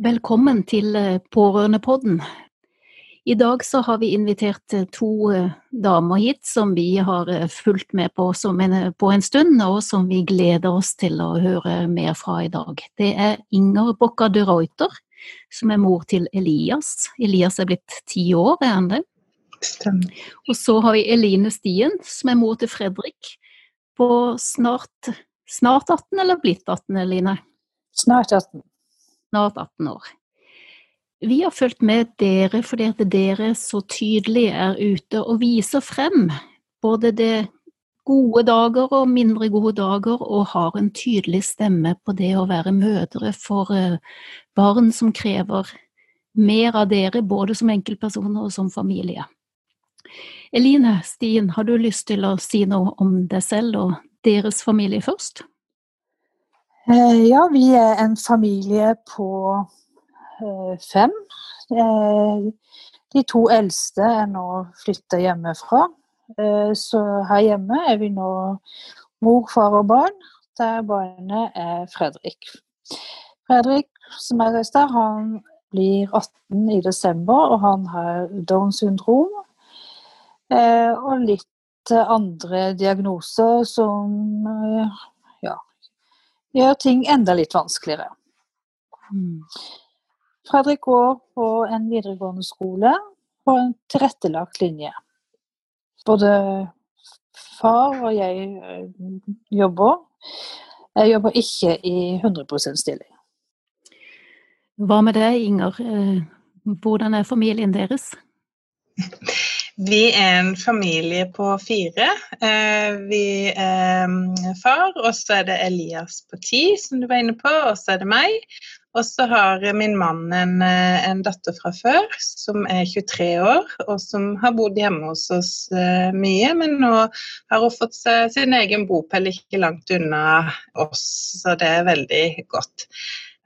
Velkommen til eh, Pårørendepodden. I dag så har vi invitert eh, to eh, damer hit som vi har fulgt med på en, på en stund, og som vi gleder oss til å høre mer fra i dag. Det er Inger Bocca de Reuter, som er mor til Elias. Elias er blitt ti år, er han det? Stemmer. Og så har vi Eline Stien, som er mor til Fredrik, på snart, snart 18 eller blitt 18, Eline? Snart 18 snart 18 år. Vi har fulgt med dere fordi at dere så tydelig er ute og viser frem både det gode dager og mindre gode dager, og har en tydelig stemme på det å være mødre for eh, barn som krever mer av dere, både som enkeltpersoner og som familie. Eline Stien, har du lyst til å si noe om deg selv og deres familie først? Eh, ja, vi er en familie på eh, fem. Eh, de to eldste er nå flytta hjemmefra. Så her hjemme er vi nå mor, far og barn, der barnet er Fredrik. Fredrik, som er i han blir 18 i desember, og han har Downs syndrom. Og litt andre diagnoser som gjør ting enda litt vanskeligere. Mm. Fredrik går på en videregående skole på en tilrettelagt linje. Både far og jeg eh, jobber. Jeg jobber ikke i 100% stilling. Hva med deg, Inger? Eh, hvordan er familien deres? Vi er en familie på fire. Eh, vi er mm, far, og så er det Elias på ti, som du var inne på, og så er det meg. Og så har min mann en, eh, en, datter fra før som er 23 år, og som har bodd hjemme hos oss uh, mye, men nå har hun fått seg sin egen bopel ikke langt unna oss, så det er veldig godt.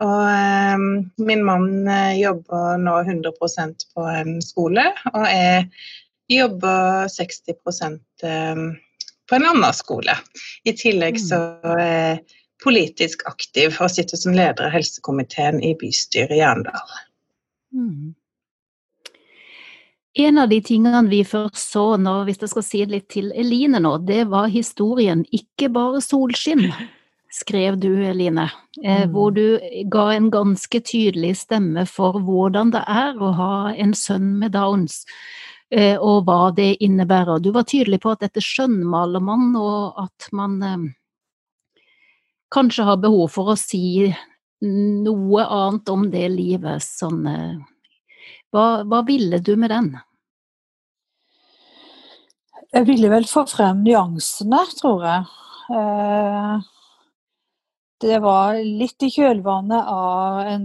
Og eh, min mann jobber nå 100% på en skole og er jobber 60 eh, på en annen skole. I tillegg så er jeg politisk aktiv og sitter som leder av helsekomiteen i bystyret i Arendal. Mm. En av de tingene vi først så, nå, hvis jeg skal si litt til Eline nå, det var historien 'Ikke bare solskinn', skrev du, Eline. Eh, mm. Hvor du ga en ganske tydelig stemme for hvordan det er å ha en sønn med Downs. Eh, og hva det innebærer. Du var tydelig på at dette skjønnmaler man, og at man eh, kanskje har behov for å si noe annet om det livet. Sånn, hva, hva ville du med den? Jeg ville vel få frem nyansene, tror jeg. Det var litt i kjølvannet av en,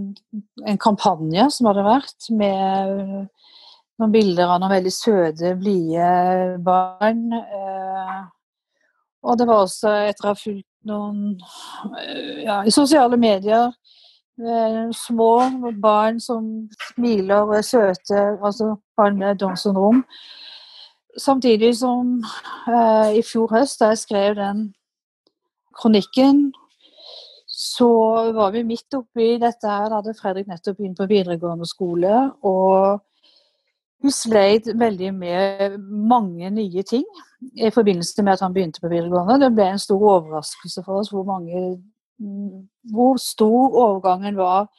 en kampanje som hadde vært, med noen bilder av noen veldig søte, blide barn. Eh, og det var også, etter å ha fulgt noen eh, ja, i sosiale medier eh, Små barn som smiler og er søte, altså barn med Downs syndrom. Samtidig som eh, i fjor høst, da jeg skrev den kronikken, så var vi midt oppi dette her. Da hadde Fredrik nettopp begynt på videregående skole. og hun sleit veldig med mange nye ting i forbindelse med at han begynte på videregående. Det ble en stor overraskelse for oss hvor, mange, hvor stor overgangen var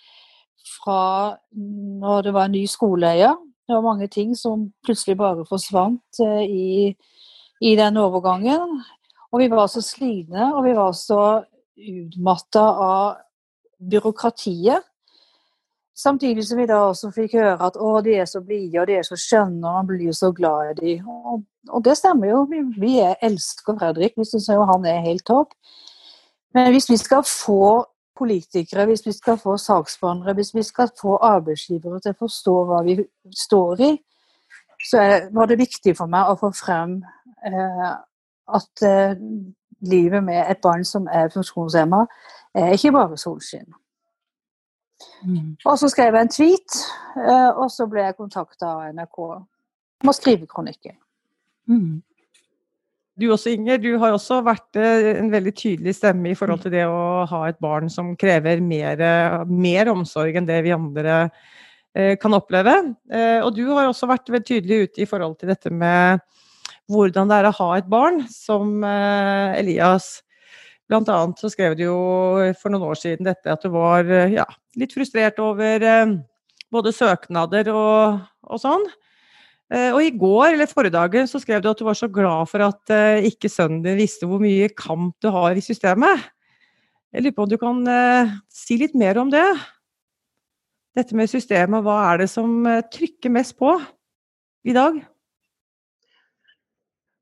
fra når det var en ny skoleeier. Det var mange ting som plutselig bare forsvant eh, i, i den overgangen. Og vi var så slitne, og vi var så utmatta av byråkratiet. Samtidig som vi da også fikk høre at å, de er så blide og de er så skjønne, og man blir så glad i dem. Og, og, det stemmer jo. Vi, vi elsker Fredrik. Vi syns jo han er helt topp. Men hvis vi skal få politikere, hvis vi skal få saksbehandlere, hvis vi skal få arbeidsgivere til å forstå hva vi står i, så var det viktig for meg å få frem eh, at eh, livet med et barn som er funksjonshemma, er ikke bare solskinn. Mm. Og så skrev jeg en tweet, eh, og så ble jeg kontakta av NRK om å skrive kronikker. Mm. Du også, Inger, du har også vært eh, en veldig tydelig stemme i forhold til det å ha et barn som krever mer, mer omsorg enn det vi andre eh, kan oppleve. Og du har også vært veldig tydelig ute i forhold til dette med hvordan det er å ha et barn som Elias. Blant annet så skrev du jo for noen år siden dette at du var ja, litt frustrert over både søknader og, og sånn. Eh, og i går, eller forrige dagen, så skrev du at du var så glad for at uh, ikke sønnen din visste hvor mye kamp du har i systemet. Jeg lurer på om du kan uh, si litt mer om det? Dette med systemet, hva er det som trykker mest på i dag?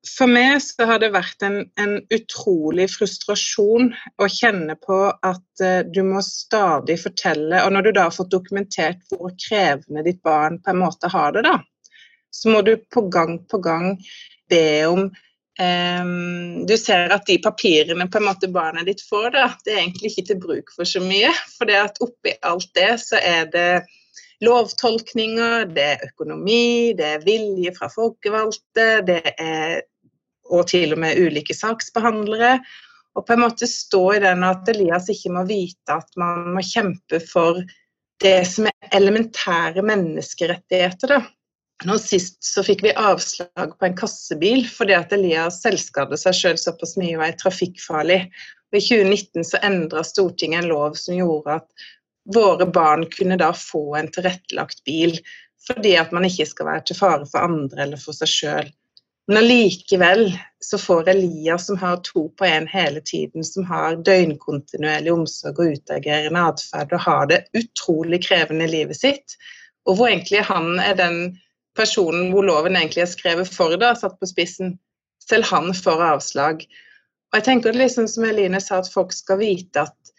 For meg så har det vært en, en utrolig frustrasjon å kjenne på at du må stadig fortelle, og når du da har fått dokumentert hvor krevende ditt barn på en måte har det, da, så må du på gang på gang be om um, Du ser at de papirene på en måte barnet ditt får, da, det er egentlig ikke til bruk for så mye. For oppi alt det så er det lovtolkninger, det er økonomi, det er vilje fra folkevalgte, det er og til og med ulike saksbehandlere. Og på en måte stå i den at Elias ikke må vite at man må kjempe for det som er elementære menneskerettigheter. da. Nå sist så fikk vi avslag på en kassebil fordi at Elias selvskadet seg selv såpass mye og er trafikkfarlig. Og I 2019 så endra Stortinget en lov som gjorde at våre barn kunne da få en tilrettelagt bil fordi at man ikke skal være til fare for andre eller for seg sjøl. Men allikevel så får Elias, som har to på én hele tiden, som har døgnkontinuerlig omsorg og utagerende atferd og har det utrolig krevende i livet sitt, og hvor egentlig han er den personen hvor loven egentlig er skrevet for, da, satt på spissen, selv han får avslag. Og jeg tenker liksom som Eline sa, at folk skal vite at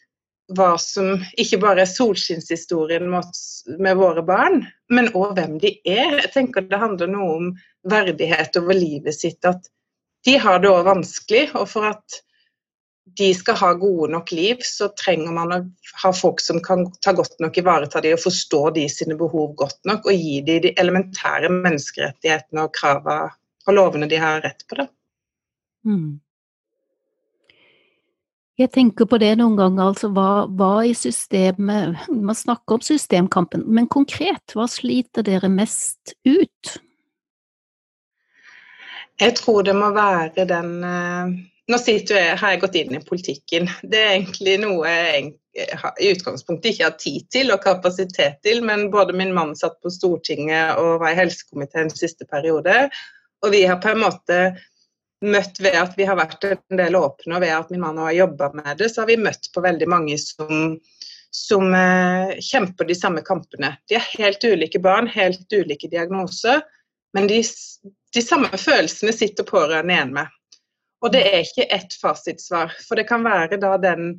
hva som ikke bare er solskinnshistorien med våre barn, men òg hvem de er. Jeg tenker Det handler noe om verdighet over livet sitt. At de har det òg vanskelig. Og for at de skal ha gode nok liv, så trenger man å ha folk som kan ta godt nok ivareta de og forstå de sine behov godt nok, og gi de de elementære menneskerettighetene og kravene og lovene de har rett på. det. Mm. Jeg tenker på det noen ganger, altså hva, hva i systemet Man snakker om systemkampen, men konkret, hva sliter dere mest ut? Jeg tror det må være den eh, nå jeg, har jeg gått inn i politikken. Det er egentlig noe jeg i utgangspunktet ikke har tid til og kapasitet til, men både min mann satt på Stortinget og var i helsekomiteen siste periode. Og vi har på en måte møtt ved at vi har vært en del åpne, og ved at min mann har jobba med det, så har vi møtt på veldig mange som, som eh, kjemper de samme kampene. De er helt ulike barn, helt ulike diagnoser, men de, de samme følelsene sitter pårørende igjen med. Og det er ikke ett fasitsvar. For det kan være da den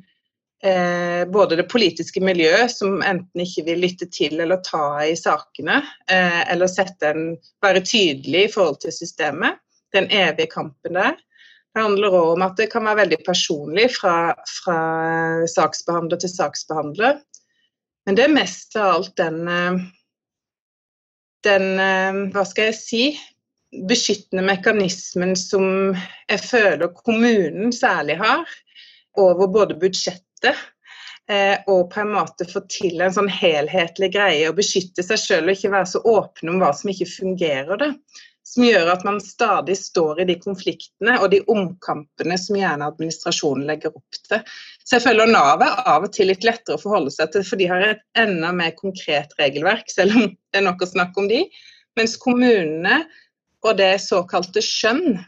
eh, både det politiske miljøet som enten ikke vil lytte til eller ta i sakene, eh, eller en, være tydelig i forhold til systemet. Den evige kampen der. Det handler òg om at det kan være veldig personlig fra, fra saksbehandler til saksbehandler. Men det er mest av alt den, eh, den eh, Hva skal jeg si? beskyttende mekanismen som jeg føler kommunen særlig har, over både budsjettet eh, og på en måte få til en sånn helhetlig greie og beskytte seg selv og ikke være så åpne om hva som ikke fungerer. det. Som gjør at man stadig står i de konfliktene og de omkampene som gjerne administrasjonen legger opp til. Så jeg føler Nav er av og til litt lettere å forholde seg til, for de har et enda mer konkret regelverk, selv om det er nok å snakke om de. Mens kommunene og det såkalte skjønn,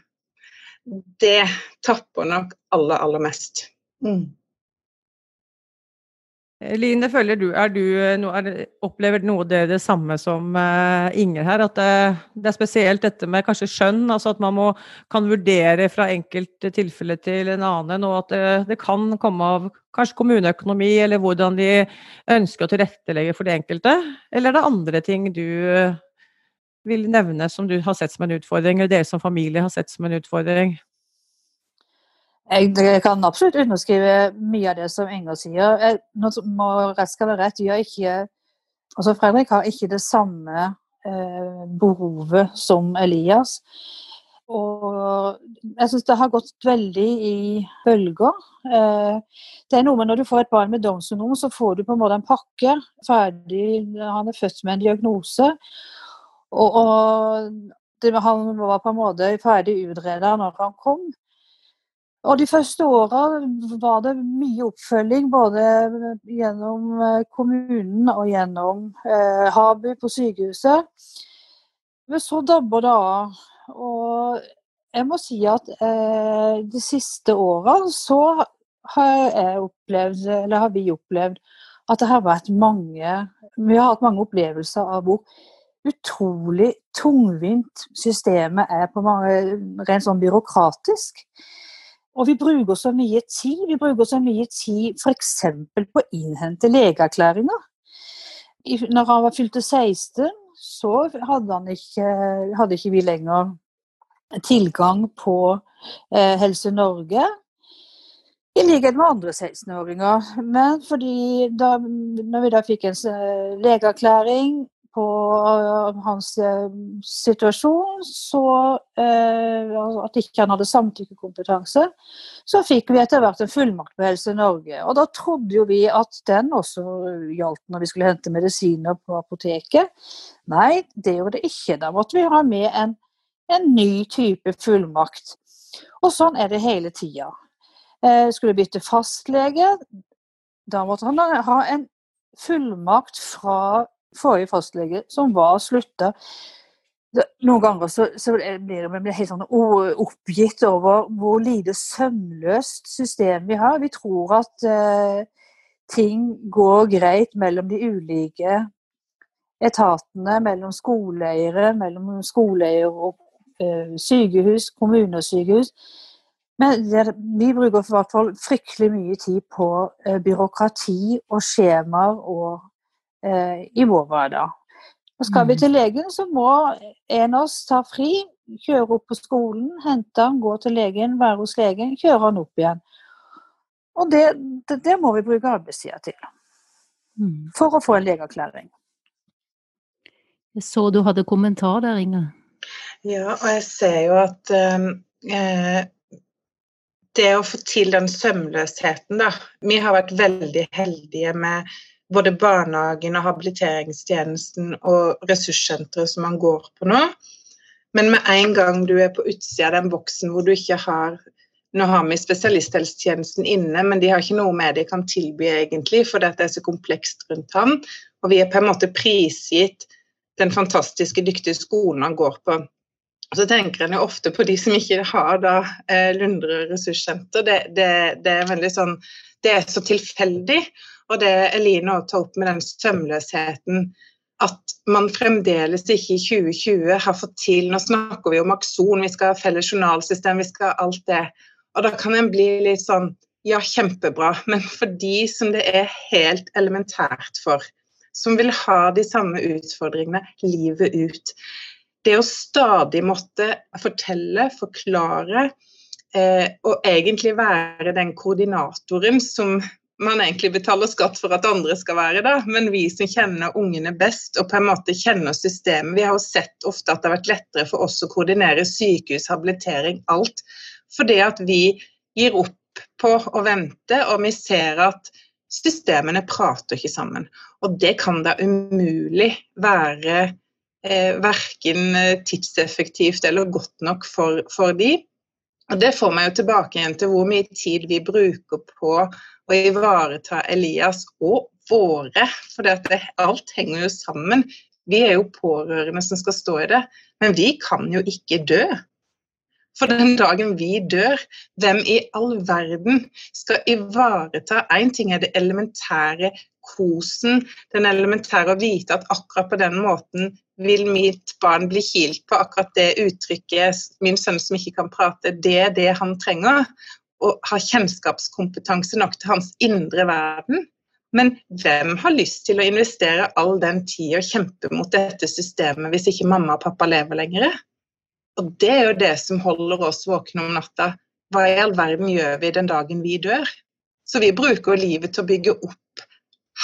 det tapper nok aller, aller mest. Mm. Line, føler du, er du er, opplever noe det, det samme som uh, Inger her? At det, det, er spesielt dette med kanskje skjønn, altså at man må, kan vurdere fra enkelt tilfelle til en annen, og at det, det, kan komme av kanskje kommuneøkonomi, eller hvordan de ønsker å tilrettelegge for de enkelte? Eller er det andre ting du vil nevne som du har sett som en utfordring, eller dere som familie har sett som en utfordring? Jeg kan absolutt underskrive mye av det som Inger sier. Nå må rett skal være rett. Ikke, altså Fredrik har ikke det samme eh, behovet som Elias. Og jeg syns det har gått veldig i bølger. Eh, det er noe med Når du får et barn med Downs syndrom, så får du på en måte en pakke ferdig. Han er født med en diagnose. Og, og det, han var på en måte ferdig utreda når han kom. Og de første åra var det mye oppfølging både gjennom eh, kommunen og gjennom eh, Habu på sykehuset. Men så dabber det av. Og jeg må si at eh, de siste åra så har opplevd, har vi opplevd, at det har vært mange Vi har hatt mange opplevelser av hvor utrolig tungvint systemet er på mange, rent sånn byråkratisk. Og vi bruker så mye tid. Vi bruker så mye tid f.eks. på å innhente legeerklæringer. Når han var fylte 16, så hadde, ikke, hadde ikke vi lenger tilgang på eh, Helse Norge. I likhet med andre 16-åringer. Men fordi da når vi da fikk en eh, legeerklæring på øh, hans øh, situasjon, så uh, at ikke han hadde samtykkekompetanse, så fikk vi etter hvert en fullmakt på Helse Norge. Og da trodde jo vi at den også gjaldt når vi skulle hente medisiner på apoteket. Nei, det gjorde det ikke. Da måtte vi ha med en, en ny type fullmakt. Og sånn er det hele tida. Skulle bytte fastlege, da måtte han ha en fullmakt fra forrige fastlege som var slutta. Noen ganger så, så blir vi helt sånn oppgitt over hvor lite sømløst system vi har. Vi tror at eh, ting går greit mellom de ulike etatene, mellom skoleeiere, mellom skoleeier og eh, sykehus, kommunesykehus. Men det, vi bruker i hvert fall fryktelig mye tid på eh, byråkrati og skjemaer og i vår hverdag. Og skal vi mm. til legen, så må en av oss ta fri, kjøre opp på skolen, hente han, gå til legen, være hos legen, kjøre han opp igjen. Og det, det, det må vi bruke arbeidstida til. Mm. For å få en legeerklæring. Jeg så du hadde kommentar der, Inger. Ja, og jeg ser jo at um, eh, det å få til den sømløsheten, da Vi har vært veldig heldige med både barnehagen og habiliteringstjenesten og ressurssenteret som man går på nå. Men med en gang du er på utsida av den boksen hvor du ikke har Nå har vi spesialisthelsetjenesten inne, men de har ikke noe med de kan tilby egentlig, for dette er så komplekst rundt ham. Og vi er på en måte prisgitt den fantastiske, dyktige skolen han går på. Og så tenker en jo ofte på de som ikke har da eh, Lundre ressurssenter. Det, det, det, er veldig sånn Det er så tilfeldig. Og det Eline òg tar opp med den sømløsheten at man fremdeles ikke i 2020 har fått til Nå snakker vi om Akson, vi skal ha felles journalsystem, vi skal ha alt det. Og da kan en bli litt sånn Ja, kjempebra, men for de som det er helt elementært for, som vil ha de samme utfordringene livet ut Det å stadig måtte fortelle, forklare, eh, og egentlig være den koordinatoren som man egentlig betaler skatt for at andre skal være der, men vi som kjenner ungene best og på en måte kjenner systemet Vi har jo sett ofte at det har vært lettere for oss å koordinere sykehus, habilitering, alt. Fordi at vi gir opp på å vente, og vi ser at systemene prater ikke sammen. Og det kan da umulig være eh, verken tidseffektivt eller godt nok for, for de. Og Det får meg jo tilbake igjen til hvor mye tid vi bruker på å ivareta Elias og våre, for alt henger jo sammen. Vi er jo pårørende som skal stå i det, men vi kan jo ikke dø. For den dagen vi dør, hvem i all verden skal ivareta Én ting er det elementære kosen, den elementære å vite at akkurat på den måten vil mitt barn bli kilt på, akkurat det uttrykket, min sønn som ikke kan prate, det er det han trenger. Og ha kjennskapskompetanse nok til hans indre verden. Men hvem har lyst til å investere all den tid og kjempe mot dette systemet hvis ikke mamma og pappa lever lenger? Og det er jo det som holder oss våkne om natta. Hva i all verden gjør vi den dagen vi dør? Så vi bruker livet til å bygge opp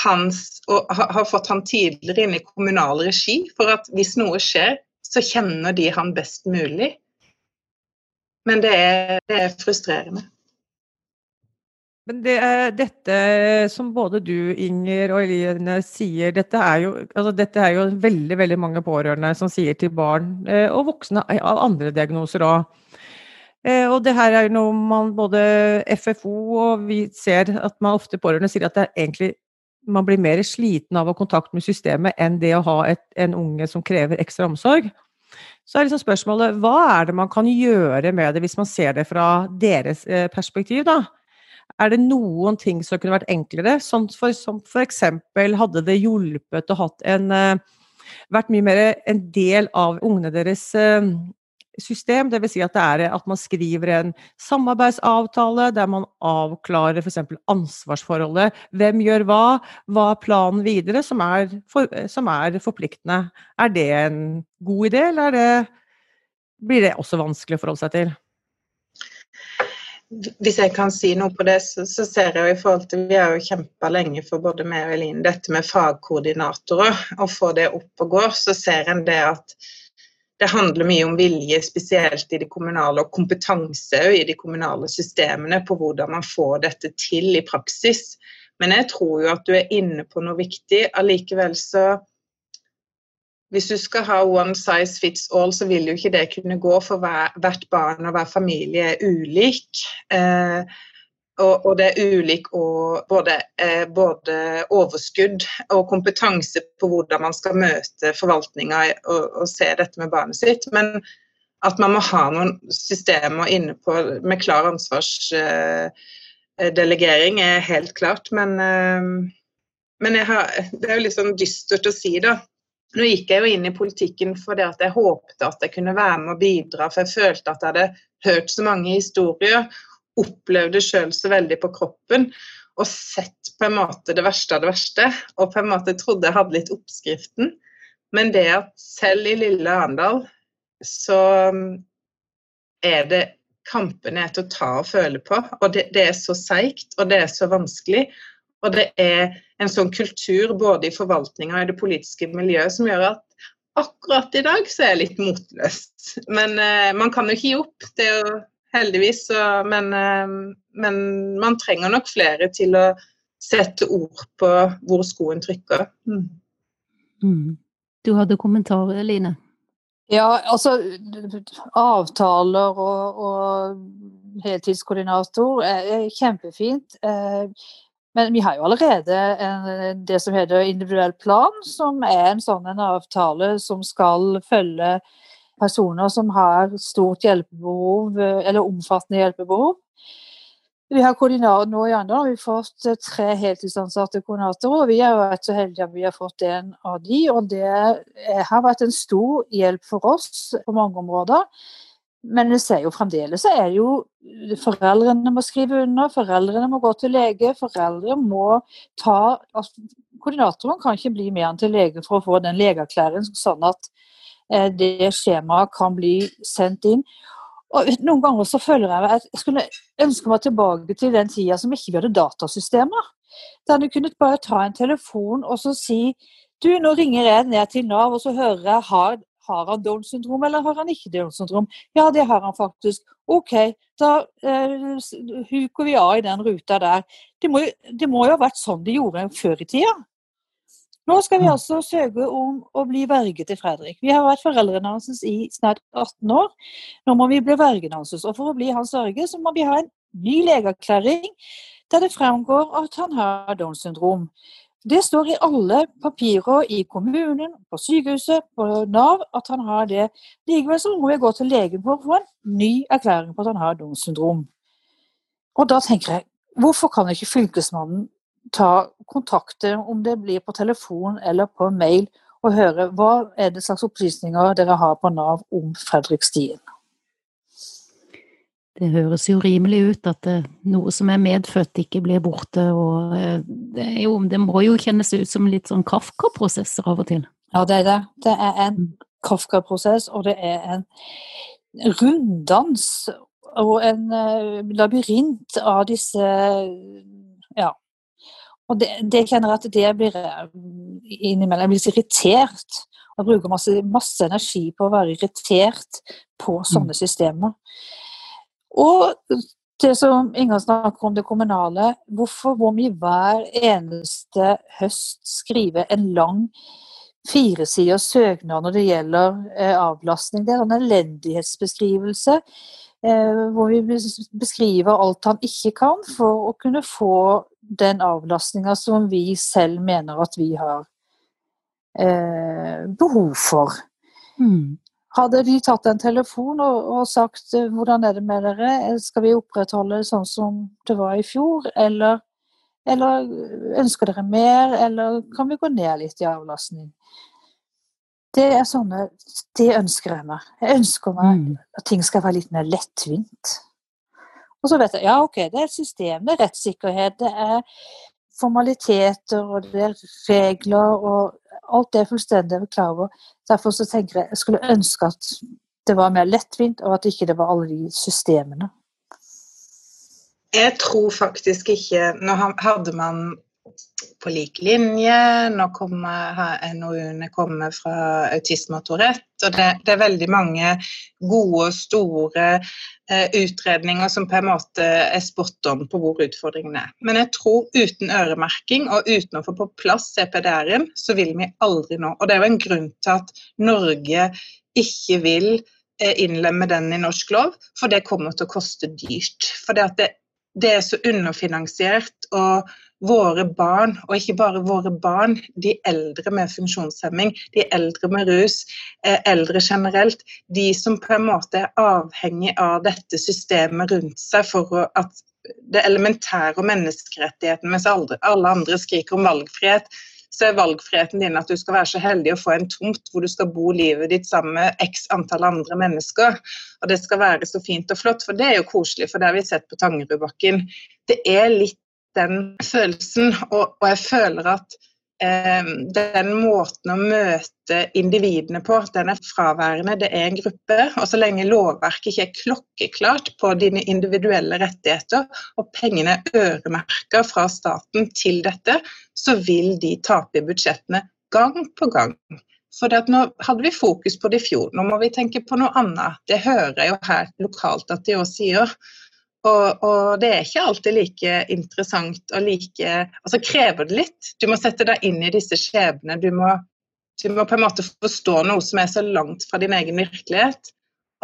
hans Og har fått han tidligere inn i kommunal regi for at hvis noe skjer, så kjenner de han best mulig. Men det er, det er frustrerende. Men det er dette som både du, Inger og Eline sier, dette er jo, altså dette er jo veldig veldig mange pårørende som sier til barn eh, og voksne av andre diagnoser òg. Eh, og det her er jo noe man både FFO og vi ser at man ofte pårørende sier at det er egentlig man blir mer sliten av å ha kontakt med systemet enn det å ha et, en unge som krever ekstra omsorg. Så er liksom spørsmålet hva er det man kan gjøre med det, hvis man ser det fra deres eh, perspektiv, da? Er det noen ting som kunne vært enklere? Som for, som eksempel hadde det hjulpet å hatt en uh, Vært mye mer en del av ungene deres uh, system. Dvs. Si at det er at man skriver en samarbeidsavtale der man avklarer f.eks. ansvarsforholdet. Hvem gjør hva? Hva er planen videre, som er, for, som er forpliktende? Er det en god idé, eller det, blir det også vanskelig å forholde seg til? Hvis jeg kan si noe på det, så, ser jeg jo i forhold til Vi har jo kjempa lenge for både meg og Eline dette med fagkoordinatorer. Å få det opp og gå, så ser en det at det handler mye om vilje, spesielt i de kommunale, og kompetanse i de kommunale systemene på hvordan man får dette til i praksis. Men jeg tror jo at du er inne på noe viktig. Allikevel så hvis du skal ha one size fits all, så vil jo ikke det kunne gå, for hvert barn og hver familie er ulik. Eh, og, og, det er ulik og både, eh, både, overskudd og kompetanse på hvordan man skal møte forvaltninga og, og, se dette med barnet sitt. Men at man må ha noen systemer inne på med klar ansvarsdelegering, eh, er helt klart. Men, eh, men har, det er jo litt sånn dystert å si, da. Nå gikk jeg jo inn i politikken fordi at jeg håpte at jeg kunne være med og bidra, for jeg følte at jeg hadde hørt så mange historier, opplevde sjøl så veldig på kroppen og sett på en måte det verste av det verste. Og på en måte trodde jeg hadde litt oppskriften. Men det at selv i lille Arendal så mm, er det kampene er til å ta og føle på. Og det, det er så seigt, og det er så vanskelig. Og det er en sånn kultur både i forvaltninga og i det politiske miljøet som gjør at akkurat i dag så er jeg litt motløs. Men eh, man kan jo ikke gi opp, det er jo heldigvis. Så, men, eh, men, man trenger nok flere til å sette ord på hvor skoen trykker. Mm. Mm. Du hadde kommentarer, Line? Ja, altså avtaler og, og heltidskoordinator er kjempefint. Eh, men vi har jo allerede en, det som heter individuell plan, som er en sånn en avtale som skal følge personer som har stort hjelpebehov, eller omfattende hjelpebehov. Vi har koordinator nå i Arendal har vi fått tre heltidsansatte koordinatorer. og Vi har vært så heldige at vi har fått en av de, og det har vært en stor hjelp for oss på mange områder. Men jeg ser jo fremdeles så er det jo Foreldrene må skrive under, foreldrene må gå til lege, foreldre må ta altså, Koordinatoren kan ikke bli med han til lege for å få den legeerklæringen, sånn at eh, det skjemaet kan bli sendt inn. Og Noen ganger så føler jeg at jeg skulle ønske meg tilbake til den tida som ikke vi hadde datasystemer. Der du kunne bare ta en telefon og så si du, nå ringer jeg ned til Nav og så hører jeg har har han Downs syndrom, eller har han ikke Downs syndrom? Ja, det har han faktisk. OK, da eh, huker vi av i den ruta der. Det må, det må, jo ha vært sånn de gjorde før i tida. Nå skal vi altså søke om å bli verge til Fredrik. Vi har vært foreldrene hans i snart 18 år. Nå må vi bli vergen hans. Og for å bli hans verge, så må vi ha en ny legeerklæring der det fremgår at han har Downs syndrom. Det står i alle papirer i kommunen, på sykehuset, på Nav at han har det. Likevel så må vi gå til legen for å få en ny erklæring på at han har Downs syndrom. Og da tenker jeg, hvorfor kan ikke fylkesmannen ta kontakter, om det blir på telefon eller på mail, og høre hva er det slags opplysninger dere har på Nav om Fredrik Stien? Det høres jo rimelig ut at det, noe som er medfødt, ikke blir borte. og eh, det, jo, det, må jo kjennes ut som litt sånn Kafka-prosesser av og til. Ja, det er det. Det er en mm. Kafka-prosess, og det er en runddans og en uh, labyrint av disse Ja. Og det, det kjenner jeg at det blir innimellom Jeg blir så irritert. Og bruker masse, masse energi på å være irritert på sånne mm. systemer. Og det som Inger snakker om det kommunale, hvorfor må vi hver eneste høst skrive en lang firesiders søknad når det gjelder eh, avlastning? Det er en elendighetsbeskrivelse eh, hvor vi beskriver alt han ikke kan for å kunne få den avlastninga som vi selv mener at vi har eh, behov for. Mm. Hadde de tatt en telefon og, og, sagt eh, hvordan er det med dere, eh, skal vi opprettholde sånn som det var i fjor, eller, eller ønsker dere mer, eller kan vi gå ned litt i avlastning? Det er sånne Det ønsker jeg meg. Jeg ønsker meg mm. at ting skal være litt mer lettvint. Og så vet jeg ja, ok, det er systemet, system, det er rettssikkerhet, det er formaliteter og det er regler og alt det er fullstendig klar over. Derfor så tenker jeg jeg skulle ønske at det var mer lettvint, og at ikke det var alle de systemene. Jeg tror faktisk ikke Nå hadde man på lik linje. Nå kommer NOU-ene kommer fra autisme og Tourette. Og det, det, er veldig mange gode, og store eh, utredninger som på en måte er spot on på hvor utfordringene er. Men jeg tror uten øremerking og uten å få på plass CPDR-en, så vil vi aldri nå. Og det er jo en grunn til at Norge ikke vil eh, innlemme den i norsk lov, for det kommer til å koste dyrt. For det, det er så underfinansiert. og våre barn, og ikke bare våre barn, de eldre med funksjonshemming, de eldre med rus, eh, eldre generelt, de som på en måte er avhengig av dette systemet rundt seg for at det elementære og menneskerettighetene, mens alle andre skriker om valgfrihet, så er valgfriheten din at du skal være så heldig å få en tomt hvor du skal bo livet ditt sammen med x antall andre mennesker. Og det skal være så fint og flott, for det er jo koselig, for det har vi sett på Tangerudbakken. Det er litt den følelsen. Og, og jeg føler at den måten å møte individene på, den er fraværende. Det er en gruppe. Og så lenge lovverket ikke er klokkeklart på dine individuelle rettigheter, og pengene er øremerka fra staten til dette, så vil de tape i budsjettene gang på gang. For nå hadde vi fokus på det i fjor, nå må vi tenke på noe annet. Det hører jeg jo her lokalt at de òg sier. Og, og, det er ikke alltid like interessant og like Altså krever det litt. Du må sette deg inn i disse skjebnene. Du du må på en måte forstå noe som er så langt fra din egen virkelighet.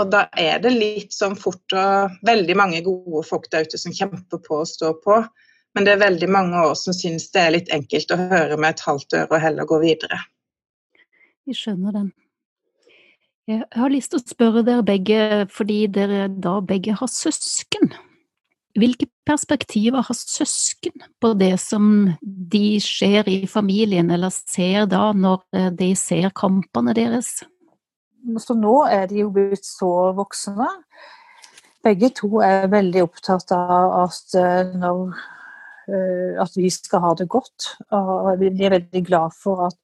Og da er det litt sånn fort og veldig mange gode folk der ute som kjemper på og står på. Men det er veldig mange år som syns det er litt enkelt å høre med et halvt øre og heller gå videre. Vi skjønner den. Jeg har lyst til å spørre dere begge, fordi dere da begge har søsken. Hvilke perspektiver har søsken på det som de ser i familien, eller ser da når eh, de ser kampene deres? Så nå er de jo blitt så voksne. Begge to er veldig opptatt av at, eh, når, eh, at vi skal ha det godt. Og de er veldig glad for at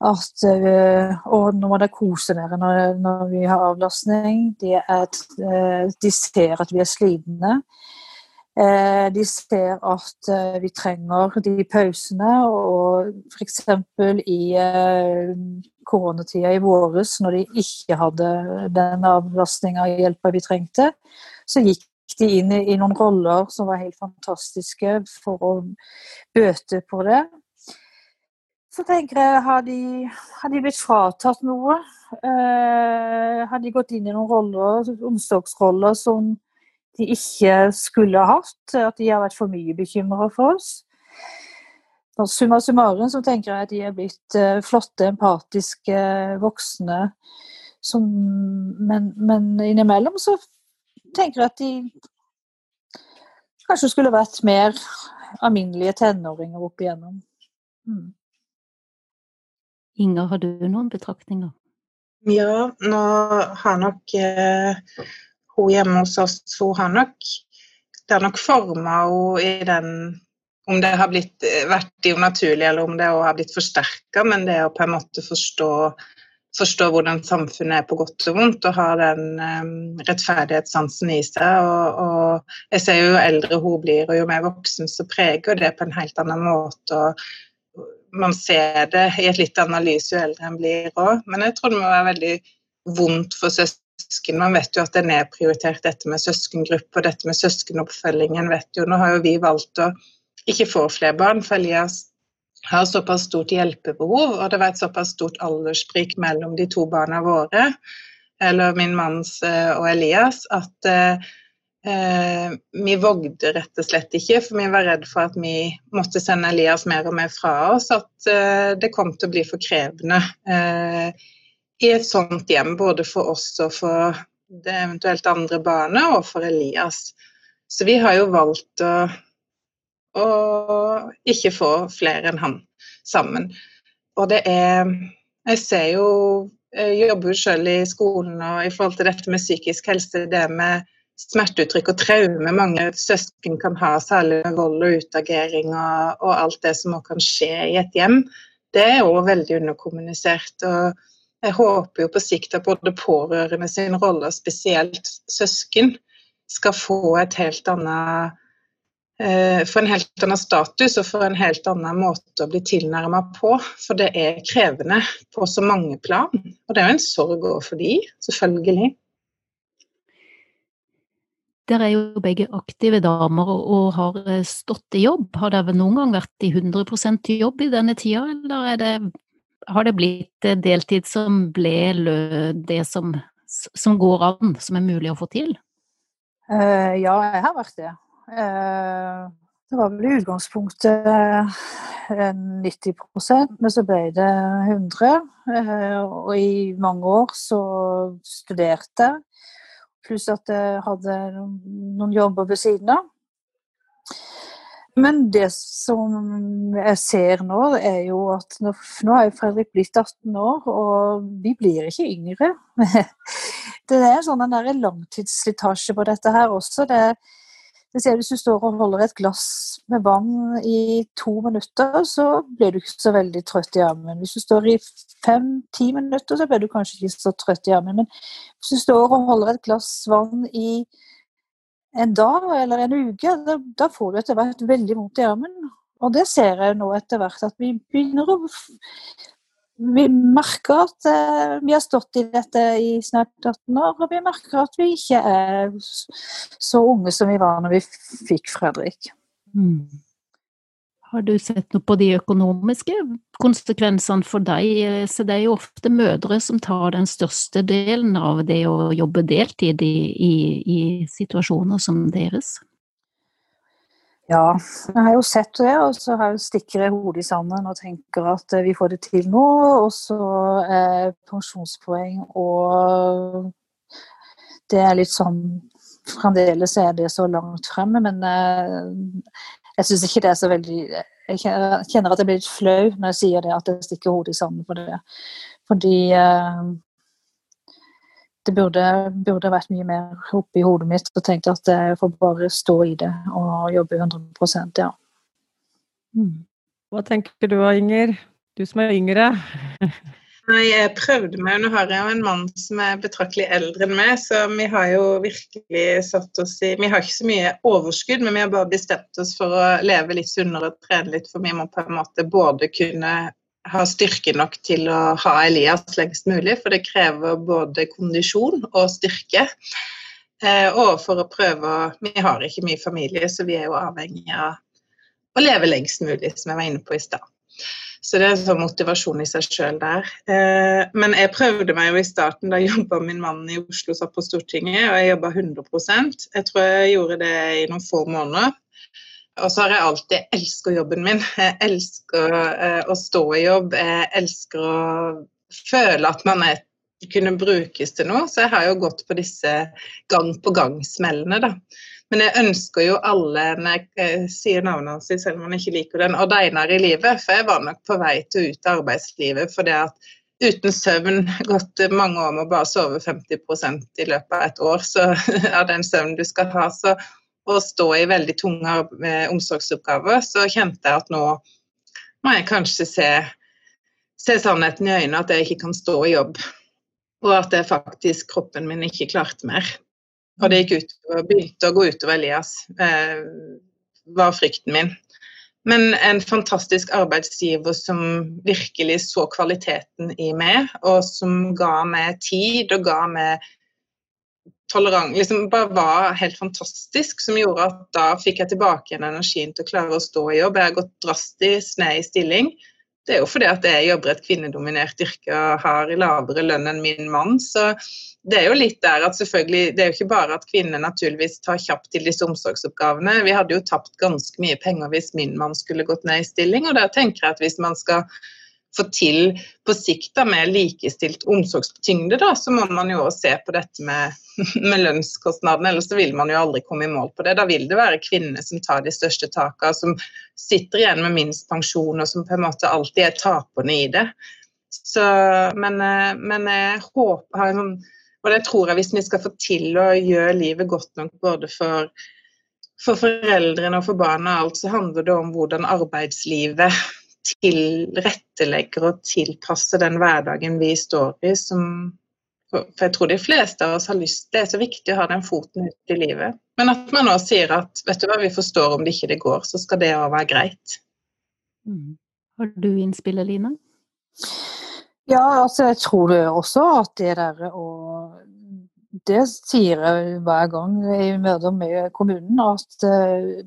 at eh, Og nå må dere kose dere når, når, vi har avlastning. De, er, eh, de ser at vi er slitne. Eh, de ser at vi trenger de pausene. Og f.eks. i koronatida i våres, når de ikke hadde den avlastninga og hjelpa vi trengte, så gikk de inn i, i noen roller som var helt fantastiske for å bøte på det. Så tenker jeg, har de, har de blitt fratatt noe? Uh, har de gått inn i noen roller, omsorgsroller som de ikke skulle ha hatt? At de har vært for mye bekymra for oss? Og Summa summarum så tenker jeg at de er blitt uh, flotte, empatiske voksne. Som, men, men, innimellom så tenker jeg at de kanskje skulle vært mer alminnelige tenåringer opp igjennom. Mm. Inger, har du noen betraktninger? Ja, nå har nok eh, hun hjemme hos oss hun har nok Det har nok forma henne i den Om det har blitt, eh, vært unaturlig, eller om det har blitt forsterka, men det å på en måte forstå forstå hvordan samfunnet er på godt og vondt, og ha den um, rettferdighetssansen i seg. Og, og, jeg ser jo jo eldre hun blir, og jo mer voksen, så preger det på en helt annen måte. og Man ser det i et litt annet lys jo eldre en blir òg. Men jeg tror det må være veldig vondt for søsken. Man vet jo at det er nedprioritert dette med søskengruppe og dette med søskenoppfølgingen. vet jo. Nå har jo vi valgt å ikke få flere barn, for Elias har såpass stort hjelpebehov, og det var et såpass stort alderssprik mellom de to barna våre, eller min manns eh, og Elias, at eh, vi vågde rett og slett ikke, for vi var redd for at vi måtte sende Elias mer og mer fra oss, at eh, det kom til å bli for krevende eh, i et sånt hjem, både for oss og for det eventuelt andre barnet, og for Elias. Så vi har jo valgt å å ikke få flere enn han sammen. Og det er Jeg ser jo Jeg jobber jo selv i skolen og i forhold til dette med psykisk helse, det med smerteuttrykk og traume mange søsken kan ha, særlig med vold og utagering og, og alt det som kan skje i et hjem, det er òg veldig underkommunisert. og jeg håper jo på sikt at både pårørende sin rolle, og spesielt søsken, skal få et helt annet Eh, for en helt annen status og for en helt annen måte å bli tilnærma på. For det er krevende på så mange plan. Og det er jo en sorg òg for de, selvfølgelig. Dere er jo begge aktive damer og har eh, stått i jobb. Har dere noen gang vært i 100% jobb i denne tida, eller det, har det blitt eh, deltid som ble det som, som går an, som er mulig å få til? Uh, ja, jeg har vært det. Uh, det var vel i utgangspunktet 90 eh, men så ble det 100. Eh, og i mange år så studerte jeg, pluss at jeg hadde noen jobber ved siden av. Men det som jeg ser nå, er jo at nå, nå er Fredrik blitt 18 år, og vi blir ikke yngre. Det er en sånn langtidsslitasje på dette her også. Det er det ser Hvis du står og holder et glass med vann i to minutter, så blir du ikke så veldig trøtt i armen. Hvis du står i fem-ti minutter, så blir du kanskje ikke så trøtt i armen. Men hvis du står og holder et glass vann i en dag eller en uke, da, da får du etter hvert veldig vondt i armen. Og det ser jeg nå etter hvert, at vi begynner å vi merker at eh, vi har stått i dette i snart 18 år, og vi merker at vi ikke er så unge som vi var når vi fikk Fredrik. Mm. Har du sett noe på de økonomiske konsekvensene for deg? Så det er jo ofte mødre som tar den største delen av det å jobbe deltid i, i, i situasjoner som deres. Ja, jeg har jo sett det, og så har jeg stikker jeg hodet i sanden og tenker at eh, vi får det til nå. Og så er pensjonspoeng og Det er litt sånn Fremdeles er det så langt fremme, men eh, jeg syns ikke det er så veldig Jeg kjenner at jeg blir litt flau når jeg sier det, at jeg stikker hodet i sanden for det. Fordi eh, det burde, burde, vært mye mer oppi hodet mitt og tenkt at jeg får bare stå i det og jobbe 100% ja. Mm. Hva tenker du Inger? Du som er yngre? Nei, jeg prøvde meg. Nå har jeg jo en mann som er betraktelig eldre enn meg, så vi har jo virkelig satt oss i Vi har ikke så mye overskudd, men vi har bare bestemt oss for å leve litt sunnere og trene litt, for vi må på en måte både kunne ha styrke nok til å ha Elias lengst mulig, for det krever både kondisjon og styrke. Eh, og for å prøve Vi har ikke mye familie, så vi er jo avhengig av å leve lengst mulig, som jeg var inne på i stad. Så det er sånn motivasjon i seg sjøl der. Eh, men jeg prøvde meg jo i starten, da jobba min mann i Oslo satt på Stortinget, og jeg jobba 100% Jeg tror jeg gjorde det i noen få måneder. Og så har jeg alltid elska jobben min. Jeg elsker eh, å stå i jobb. Jeg elsker å føle at man er, kunne brukes til noe. Så jeg har jo gått på disse gang på gang-smellene, da. Men jeg ønsker jo alle, når jeg eh, sier navnet hans, selv om han ikke liker den, Odd Einar i livet. For jeg var nok på vei til å ut av arbeidslivet for det at uten søvn, gått mange år med å bare sove 50% i løpet av et år så, av den søvnen du skal ha, så å stå i veldig tunge eh, omsorgsoppgaver, så kjente jeg at nå må jeg kanskje se, se sannheten i øynene, at jeg ikke kan stå i jobb. Og at det faktisk kroppen min ikke klarte mer. Og det gikk ut, begynte å gå utover Elias, eh, var frykten min. Men en fantastisk arbeidsgiver som virkelig så kvaliteten i meg, og som ga meg tid og ga meg tolerant liksom bare var helt fantastisk, som gjorde at da fikk jeg tilbake igjen energien til å klare å stå i jobb. Jeg har gått drastisk ned i stilling. Det er jo fordi at jeg jobber i et kvinnedominert yrke og har lavere lønn enn min mann. Så det er jo litt der at selvfølgelig Det er jo ikke bare at kvinner naturligvis tar kjapt til disse omsorgsoppgavene. Vi hadde jo tapt ganske mye penger hvis min mann skulle gått ned i stilling. Og der tenker jeg at hvis man skal få til på sikt da, med likestilt omsorgstyngde, da, så må man jo se på dette med, med lønnskostnadene. Ellers vil man jo aldri komme i mål på det. Da vil det være kvinnene som tar de største takene, som sitter igjen med minst pensjon, og som på en måte alltid er taperne i det. Så, men, eh, men jeg håper sånn, Og det tror jeg hvis vi skal få til å gjøre livet godt nok både for for foreldrene og for barna alt, så handler det om hvordan arbeidslivet tilrettelegger og tilpasser den hverdagen vi står i, som For jeg tror de fleste av oss har lyst Det er så viktig å ha den foten ut i livet. Men at man nå sier at vet du hva, vi forstår om det ikke det går, så skal det òg være greit. Mm. Har du innspill, Eline? Ja, altså jeg tror også at det der å det sier jeg hver gang i møter med kommunen, at eh,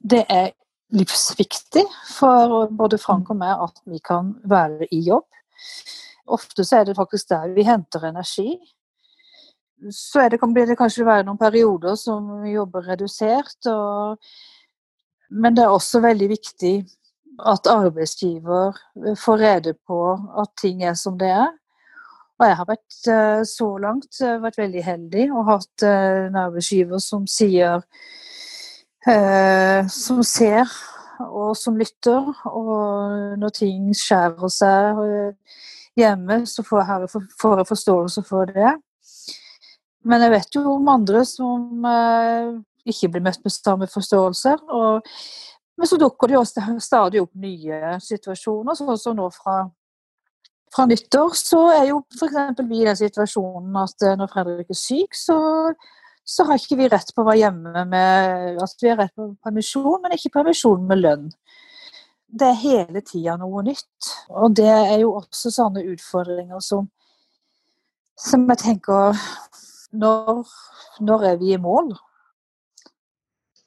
det er livsviktig for både Frank og meg at vi kan være i jobb. Ofte så er det faktisk der vi henter energi. Så det, kan det kanskje være noen perioder som vi jobber redusert. Og, men det er også veldig viktig at arbeidsgiver får rede på at ting er som det er. Og jeg har vært eh, så langt eh, vært veldig heldig og hatt eh, en arbeidsgiver som sier som ser og som lytter. Og når ting skjærer seg eh, hjemme, så får jeg, forståelse for det. Men jeg vet jo om andre som eh, ikke blir møtt med samme forståelse. Og, men så dukker det jo stadig opp nye situasjoner, sånn som nå fra fra nyttår så er jo f.eks. vi i den situasjonen at eh, når Fredrik er syk, så så har ikke vi rett på å være hjemme med altså Vi har rett på permisjon, men ikke permisjon med lønn. Det er hele tida noe nytt. Og det er jo også sånne utfordringer som, som jeg tenker når, når er vi i mål?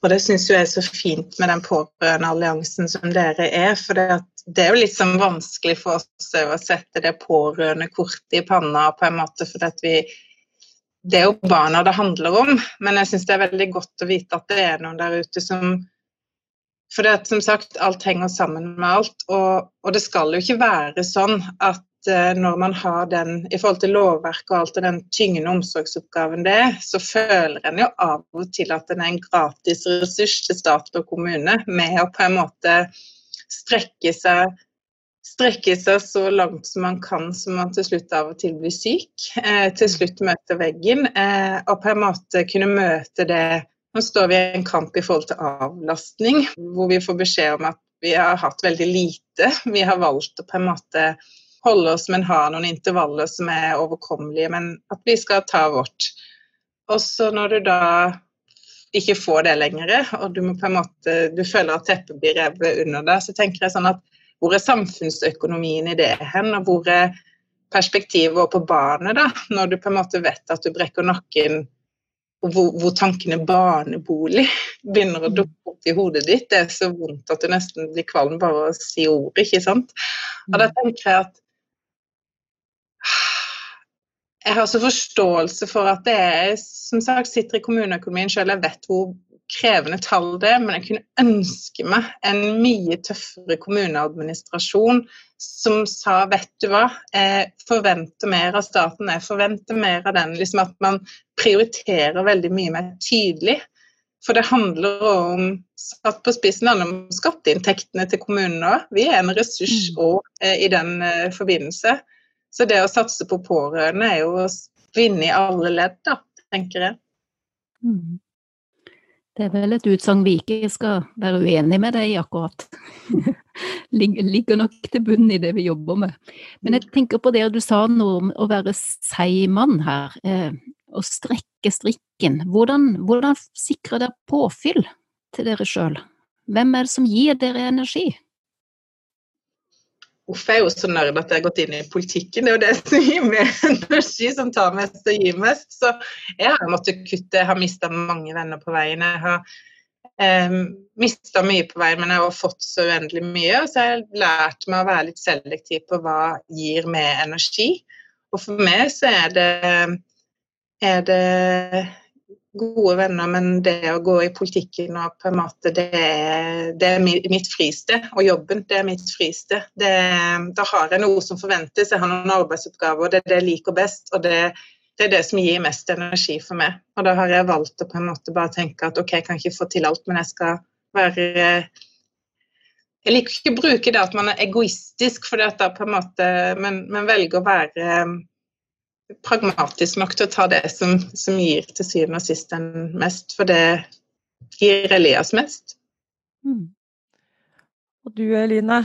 Og det syns jeg er så fint med den pårørendealliansen som dere er. For det, det, er jo litt sånn vanskelig for oss å sette det pårørende kortet i panna på en måte, for at vi, det er jo barna det handler om, men jeg syns det er veldig godt å vite at det er noen der ute som For det som sagt, alt henger sammen med alt, og, og det skal jo ikke være sånn at uh, når man har den i forhold til lovverket og alt og den tyngende omsorgsoppgaven det er, så føler en jo av og til at en er en gratis ressurs til stat og kommune med å på en måte strekke seg strekke seg så langt som man kan så man til slutt av og til blir syk. Eh, til slutt møter veggen, eh, og på en måte kunne møte det Nå står vi i en kamp i forhold til avlastning, hvor vi får beskjed om at vi har hatt veldig lite. Vi har valgt å på en måte holde oss, men ha noen intervaller som er overkommelige, men at vi skal ta vårt. Og så når du da ikke får det lenger, og du, må på en måte, du føler at teppet blir revet under deg, så tenker jeg sånn at hvor er samfunnsøkonomien i det hen, og hvor er perspektivet på barnet, da, når du på en måte vet at du brekker nakken hvor, hvor, tankene barnebolig begynner å mm. dukke opp i hodet ditt. Det er så vondt at du nesten blir kvalm bare å si ordet, ikke sant. Og da mm. tenker jeg at jeg har også forståelse for at det er Som sagt, sitter i kommuneøkonomien selv, jeg vet hvor krevende tall det men jeg kunne ønske meg en mye tøffere kommuneadministrasjon som sa vet du hva, jeg forventer mer av staten, jeg forventer mer av den. liksom At man prioriterer veldig mye mer tydelig. For det handler om satt på spissen handler om skatteinntektene til kommunene òg. Vi er en ressurs òg mm. eh, i den eh, forbindelse. Så det å satse på pårørende er jo å vinne i alle ledd, da, tenker jeg. Mm. Det er vel et utsagn vi ikke skal være uenig med deg i akkurat. Ligger nok til bunnen i det vi jobber med. Men jeg tenker på det du sa noe om å være seigmann her, eh, og strekke strikken. Hvordan, hvordan sikrer dere påfyll til dere sjøl? Hvem er det som gir dere energi? Uff, jeg er jo så nerd at jeg har gått inn i politikken. Det er jo det som gir meg energi, som tar mest og gir mest. Så jeg har måttet kutte. Jeg har mista mange venner på veien. Jeg har eh, mista mye på veien, men jeg har fått så uendelig mye. Så jeg har lært meg å være litt selektiv på hva gir meg energi. Og for meg så er det, er det gode venner, men det å gå i politikken og på en måte det det er mitt fristed. Og jobben, det er mitt fristed. Da har jeg noe som forventes, jeg har noen arbeidsoppgaver, og det er det jeg liker best. og det, det er det som gir mest energi for meg. Og da har jeg valgt å på en måte bare tenke at OK, jeg kan ikke få til alt, men jeg skal være Jeg liker ikke å bruke det at man er egoistisk, for det at da på en måte, men, men velger å være pragmatisk nok til å ta det som, som gir til syvende og sist den mest, for det gir Elias mest. Mm. Og du Eline,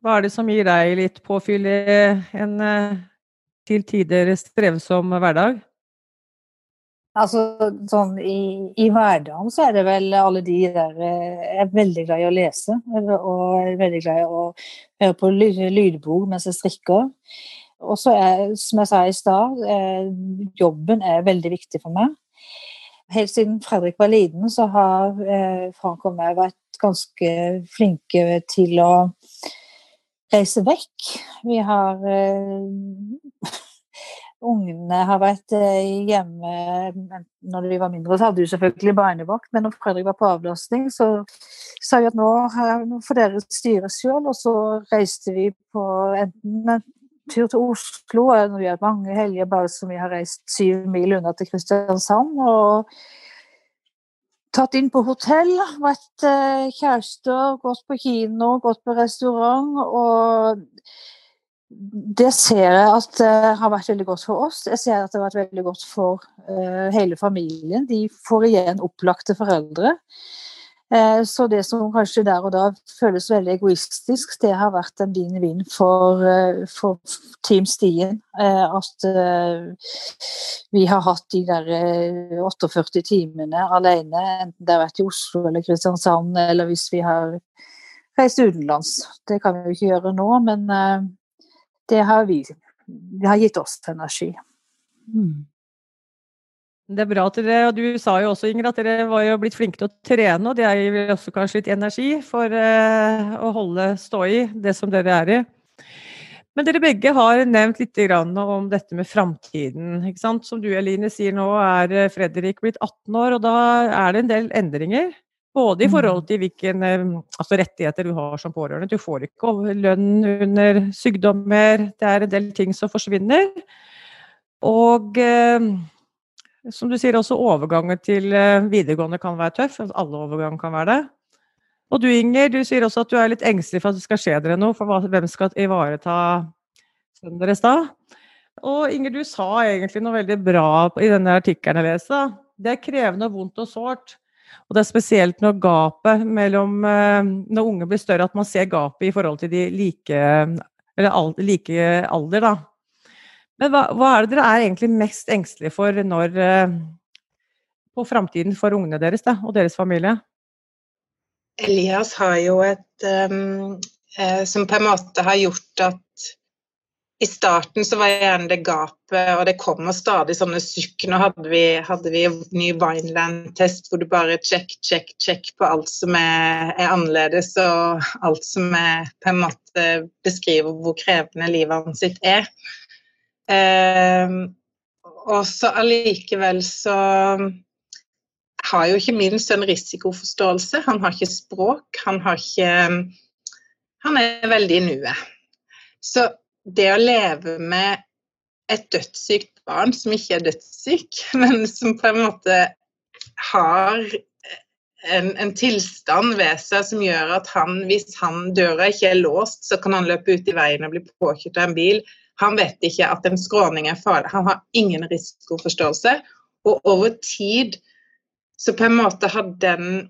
hva er det som gir deg litt påfyll i en eh, til tider strevsom hverdag? Altså, sånn i, i, hverdagen så er det vel alle de der eh, Jeg er veldig glad i å lese, og jeg er veldig glad i å høre på lydbok mens jeg strikker. Og så er, som jeg sa i stad, eh, jobben er veldig viktig for meg. Helt siden Fredrik var liten, så har eh, Frank og meg vært ganske flinke til å reise vekk. Vi har eh, Ungene har vært hjemme Når de var mindre, så hadde de selvfølgelig barnevakt, men når Fredrik var på avlastning, så sa vi at nå får dere styre sjøl, og så reiste vi på enten tur til Oslo. Vi har mange helger bare som vi har reist syv mil unna til Kristiansand. og Tatt inn på hotell, vært eh, kjærester, gått på kino, gått på restaurant. og det ser jeg at det har vært veldig godt for oss. Jeg ser at det har vært veldig godt for uh, hele familien. De får igjen opplagte foreldre. Eh, så det som kanskje der og da føles veldig egoistisk, det har vært en vinn-vinn for, eh, for, Team Stien. Eh, at vi har hatt de der 48 timene alene, enten det har vært i Oslo eller Kristiansand, eller hvis vi har reist utenlands. Det kan vi jo ikke gjøre nå, men det har vi. Det har gitt oss energi. Mm. Det er bra at dere, og du sa jo også Inger, at dere var jo blitt flinke til å trene, og det gir også kanskje litt energi for eh, å holde stå i det som dere er i. Men dere begge har nevnt litt om dette med framtiden. Som du Eline sier nå, er eh, Fredrik blitt 18 år, og da er det en del endringer. Både i mm. forhold til hvilke eh, altså rettigheter du har som pårørende. Du får ikke lønn under sykdommer. Det er en del ting som forsvinner. Og som du sier, også overgangen til eh, videregående kan være tøff. Altså alle overganger kan være det. Og du Inger, du sier også at du er litt engstelig for at det skal skje dere noe. For hvem skal ivareta sønnen deres da? Og Inger, du sa egentlig noe veldig bra i denne artikkelen jeg leste. Det er krevende og vondt og sårt. Og det er spesielt når gapet mellom eh, Når unge blir større, at man ser gapet i forhold til de like, eller like alder, da. Men hva, hva, er det dere er egentlig mest engstelige for når eh, på framtiden for ungene deres da, og deres familie? Elias har jo et um, eh, som på en måte har gjort at i starten så var gjerne det gapet, og det kommer stadig sånne sukk. Nå hadde vi, hadde vi ny Vineland-test hvor du bare check, check, check på alt som er, er, annerledes, og alt som er, på en måte beskriver hvor krevende livet hans sitt er. Eh, og så allikevel så har jo ikke minst en risikoforståelse. Han har ikke språk, han har ikke Han er veldig i nuet. Så det å leve med et dødssykt barn som ikke er dødssyk, men som på en måte har en, en, tilstand ved seg som gjør at han, hvis han døra ikke er låst, så kan han løpe ut i veien og bli påkjørt av en bil. Han vet ikke at en skråning er farlig. Han har ingen risikoforståelse. Og over tid så på en måte har den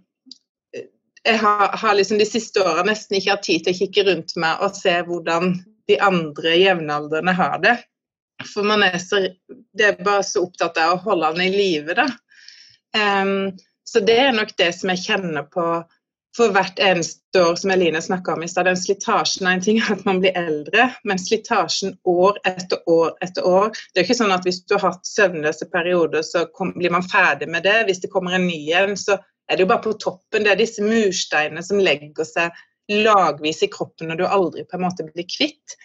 Jeg har, har liksom de siste åra nesten ikke hatt tid til å kikke rundt meg og se hvordan de andre jevnaldrende har det. For man er så Det er bare så opptatt av å holde han i live, da. Um, så det er nok det som jeg kjenner på for hvert eneste år, som Eline snakka om i stad. Den slitasjen er en ting at man blir eldre, men slitasjen år etter år etter år Det er ikke sånn at hvis du har hatt søvnløse perioder, så kom, blir man ferdig med det. Hvis det kommer en ny en, så er det jo bare på toppen. Det er disse mursteinene som legger seg lagvis i kroppen når du aldri på en måte blir kvitt.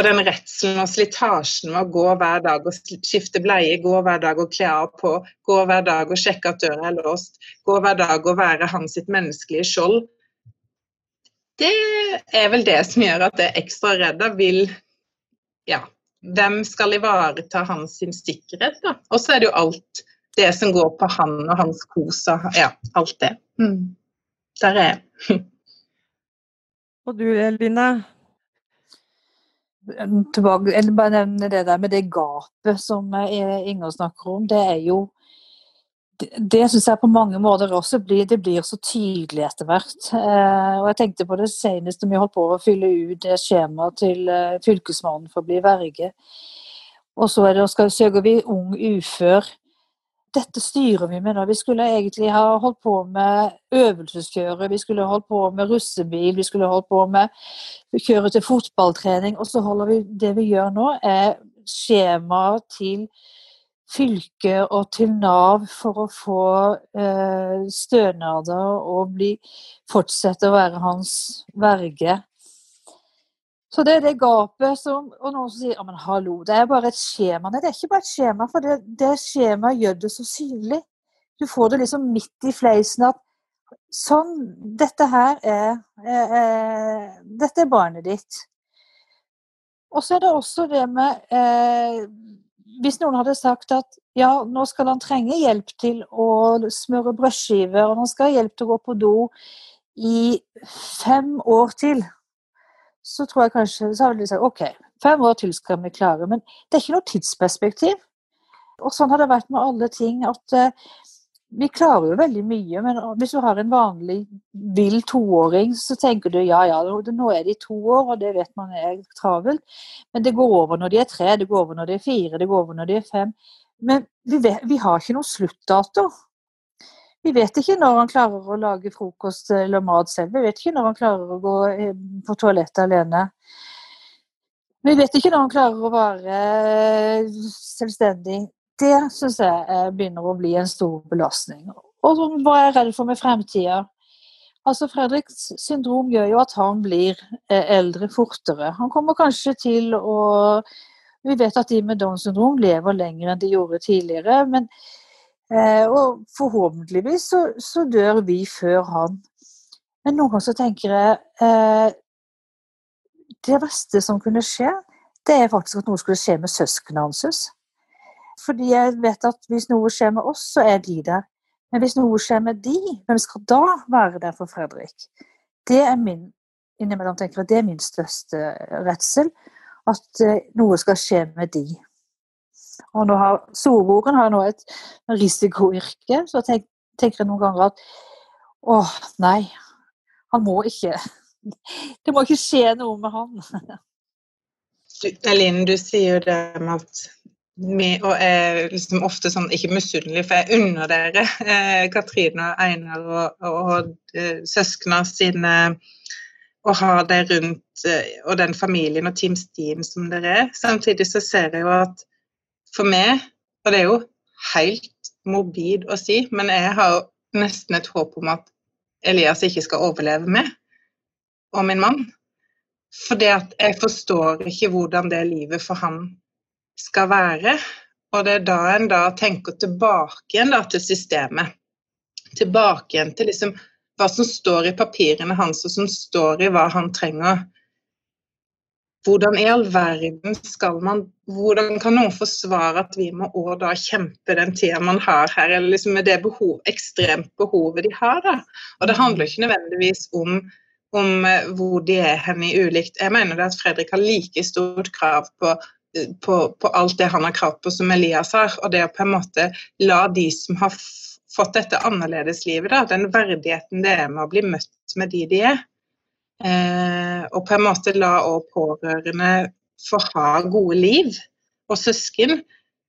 Og den redselen og slitasjen med å gå hver dag og skifte bleie, gå hver dag og kle av på, gå hver dag og sjekke at døra er låst, gå hver dag og være hans sitt menneskelige skjold, det er vel det som gjør at det er ekstra redd. Vil Ja, hvem skal ivareta hans sin sikkerhet, da? Og så er det jo alt det som går på han og hans kos og ja, alt det. Mm. Der er jeg. Og du, Eline? Tilbake, bare nevne det der med det gapet som eh, Inger snakker om. Det er jo Det, syns jeg på mange måter også blir, det blir så tydelig etter hvert. Eh, og jeg tenkte på det senest vi holdt på å fylle ut det skjemaet til eh, Fylkesmannen for å bli verge. Og så er det, skal, søker vi ung ufør dette styrer vi med nå. Vi skulle egentlig ha holdt på med øvelseskjøre, vi skulle holdt på med russebil, vi skulle holdt på med kjøre til fotballtrening. Og så holder vi Det vi gjør nå, er skjema til fylket og til Nav for å få eh, stønader og bli, fortsette å være hans verge. Så det er det gapet som Og noen som sier ja, men hallo, det er bare et skjema. Nei, det er ikke bare et skjema, for det, det skjemaet gjør det så synlig. Du får det liksom midt i fleisen at sånn, dette her er, er, er Dette er barnet ditt. Og så er det også det med eh, Hvis noen hadde sagt at ja, nå skal han trenge hjelp til å smøre brødskiver, og han skal ha hjelp til å gå på do i fem år til så tror jeg kanskje så har vi sagt OK, fem år til skal vi klare. Men det er ikke noe tidsperspektiv. Og sånn har det vært med alle ting. at uh, vi klarer jo veldig mye, men hvis du har en vanlig vill toåring, så tenker du ja ja, nå er de to år, og det vet man er travelt. Men det går over når de er tre, det går over når de er fire, det går over når de er fem. Men vi, vet, vi har ikke noen sluttdato. Vi vet ikke når han klarer å lage frokost eller mat selv. Vi vet ikke når han klarer å gå eh, på toalettet alene. Vi vet ikke når han klarer å være eh, selvstendig. Det syns jeg begynner å bli en stor belastning. Og hva er jeg redd for med fremtida? Altså, Fredriks syndrom gjør jo at han blir eh, eldre fortere. Han kommer kanskje til å Vi vet at de med Downs syndrom lever lenger enn de gjorde tidligere. men Eh, og forhåpentligvis så, så, dør vi før han. Men noen ganger så tenker jeg eh, Det verste som kunne skje, det er faktisk at noe skulle skje med søsknene hans. Fordi jeg vet at hvis noe skjer med oss, så er de der. Men hvis noe skjer med de, hvem skal da være der for Fredrik? Det er min innimellom tenker jeg, det er min største redsel. At eh, noe skal skje med de. Og nå har storebroren har nå et risikoyrke, så tenk, tenker jeg noen ganger at å, nei, han må ikke Det må ikke skje noe med han. Eline, du sier jo det med at vi og er liksom ofte sånn, ikke misunnelig, for jeg unner dere, eh, Katrine og Einar og, og, og eh, søsknene sine å ha det rundt, eh, og den familien og Team Steam som dere er. Samtidig så ser jeg jo at for meg, og det er jo helt morbid å si, men jeg har nesten et håp om at Elias ikke skal overleve meg og min mann. For jeg forstår ikke hvordan det livet for han skal være. Og det er da en da tenker tilbake igjen da, til systemet. Tilbake igjen til liksom hva som står i papirene hans, og som står i hva han trenger. Hvordan i all verden skal man Hvordan kan noen forsvare at vi må òg da kjempe den tida man har her, eller liksom med det behov, ekstremt behovet de har, da. Og det handler ikke nødvendigvis om, om eh, hvor de er hen i ulikt. Jeg mener det at Fredrik har like stort krav på på, på, alt det han har krav på som Elias har. Og det å på en måte la de som har fått dette annerledeslivet, den verdigheten det er med å bli møtt med de de er. Eh, og på en måte la òg pårørende få ha gode liv, og søsken.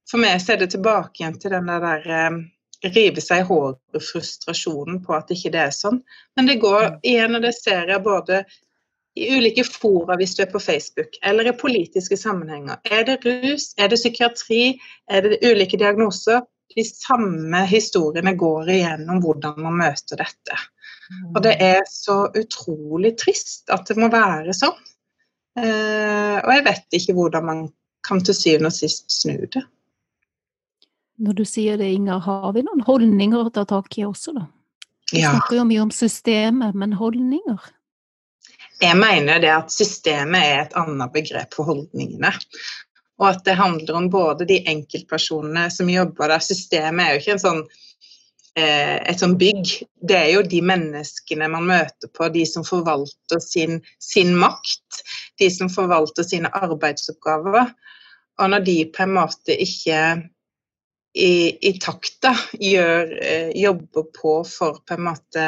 For meg så er det tilbake igjen til den der eh, rive seg i håret-frustrasjonen på at ikke det er sånn. Men det går mm. igjen, og det ser jeg både i ulike fora hvis du er på Facebook, eller i politiske sammenhenger. Er det rus, er det psykiatri, er det ulike diagnoser? De samme historiene går igjennom hvordan man møter dette. Og det er så utrolig trist at det må være sånn. Eh, og jeg vet ikke hvordan man kan til syvende og sist snu det. Når du sier det, Inger, har vi noen holdninger å ta tak i også, da? Vi ja. snakker jo mye om systemet, men holdninger? Jeg mener det at systemet er et annet begrep for holdningene. Og at det handler om både de enkeltpersonene som jobber der. Systemet er jo ikke en sånn, et sånt bygg. Det er jo de menneskene man møter på, de som forvalter sin, sin makt. De som forvalter sine arbeidsoppgaver. Og når de på en måte ikke i, i da, gjør, eh, jobber på for på en måte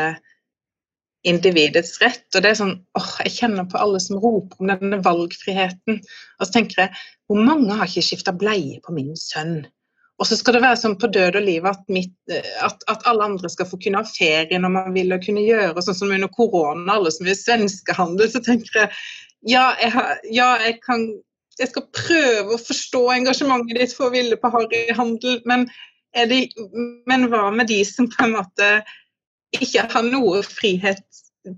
individets rett. Og det er sånn åh, Jeg kjenner på alle som roper om denne valgfriheten. Og så tenker jeg hvor mange har ikke skifta bleie på min sønn? Og så skal det være sånn på død og liv at, mitt, at, at, alle andre skal få kunne ha ferie når man vil og kunne gjøre, sånn som under korona, alle som vil svenskehandel. Så tenker jeg ja, jeg, har, ja, jeg kan jeg skal prøve å forstå engasjementet ditt for å ville på harryhandel, men, men hva med de som på en måte ikke har noe frihet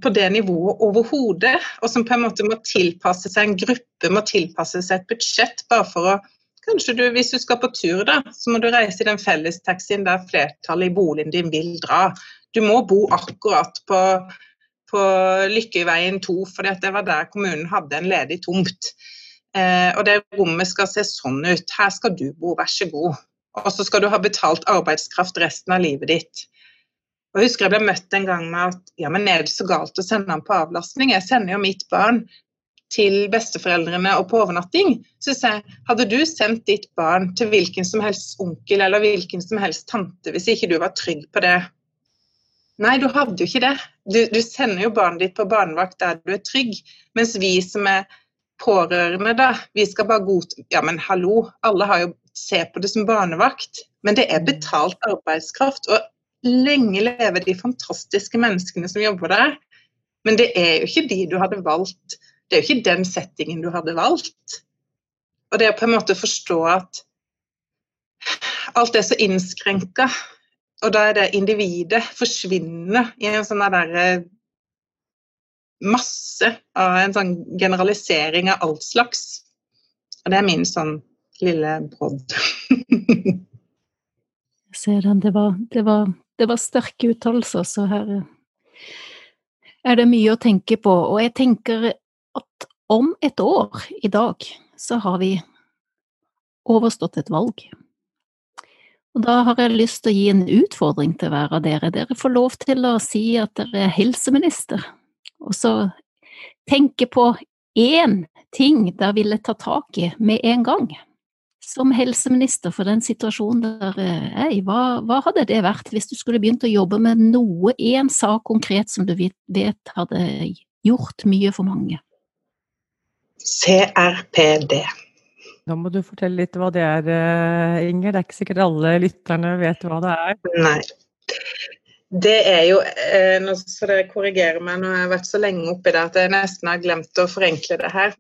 på det nivået overhodet, og som på en måte må tilpasse seg en gruppe, må tilpasse seg et budsjett bare for å Kanskje du, hvis du skal på tur, da, så må du reise i den fellestaxien der flertallet i boligen din vil dra. Du må bo akkurat på, på Lykkeveien 2, for det var der kommunen hadde en ledig tomt. Eh, og det rommet skal se sånn ut. Her skal du bo, vær så god. Og så skal du ha betalt arbeidskraft resten av livet ditt. Og jeg husker jeg ble møtt en gang med at ja, men er det så galt å sende ham på avlastning? Jeg sender jo mitt barn til besteforeldrene og på overnatting. Så jeg hadde du sendt ditt barn til hvilken som helst onkel eller hvilken som helst tante hvis ikke du var trygg på det? Nei, du hadde jo ikke det. Du, du sender jo barnet ditt på barnevakt der du er trygg. Mens vi som er pårørende, da, vi skal bare godta Ja, men hallo, alle har jo se på det som barnevakt. Men det er betalt arbeidskraft. og lenge leve de fantastiske menneskene som jobber der. Men det er jo ikke de du hadde valgt. Det er jo ikke den settingen du hadde valgt. Og det å på en måte forstå at alt er så innskrenka, og da er det individet forsvinner i en sånn derre eh, masse av en sånn generalisering av alt slags. Og det er min sånn lille brodd. Jeg ser den. Det var, det var det var sterke uttalelser, så her er det mye å tenke på. Og jeg tenker om et år i dag, så har vi overstått et valg. Og da har jeg lyst til å gi en utfordring til hver av dere. Dere får lov til å si at dere er helseminister, og så tenke på én ting dere ville ta tak i med en gang som helseminister for den situasjonen dere er i, hva, hva, hadde det vært hvis du skulle begynt å jobbe med noe, én sak konkret som du vet hadde gjort mye for mange? CRPD. Da må du fortelle litt hva det er, eh, Inger. Det er ikke sikkert alle lytterne vet hva det er. Nei. Det er jo eh, nå skal dere korrigere meg, nå har jeg vært så lenge oppi det at jeg nesten har glemt å forenkle det her.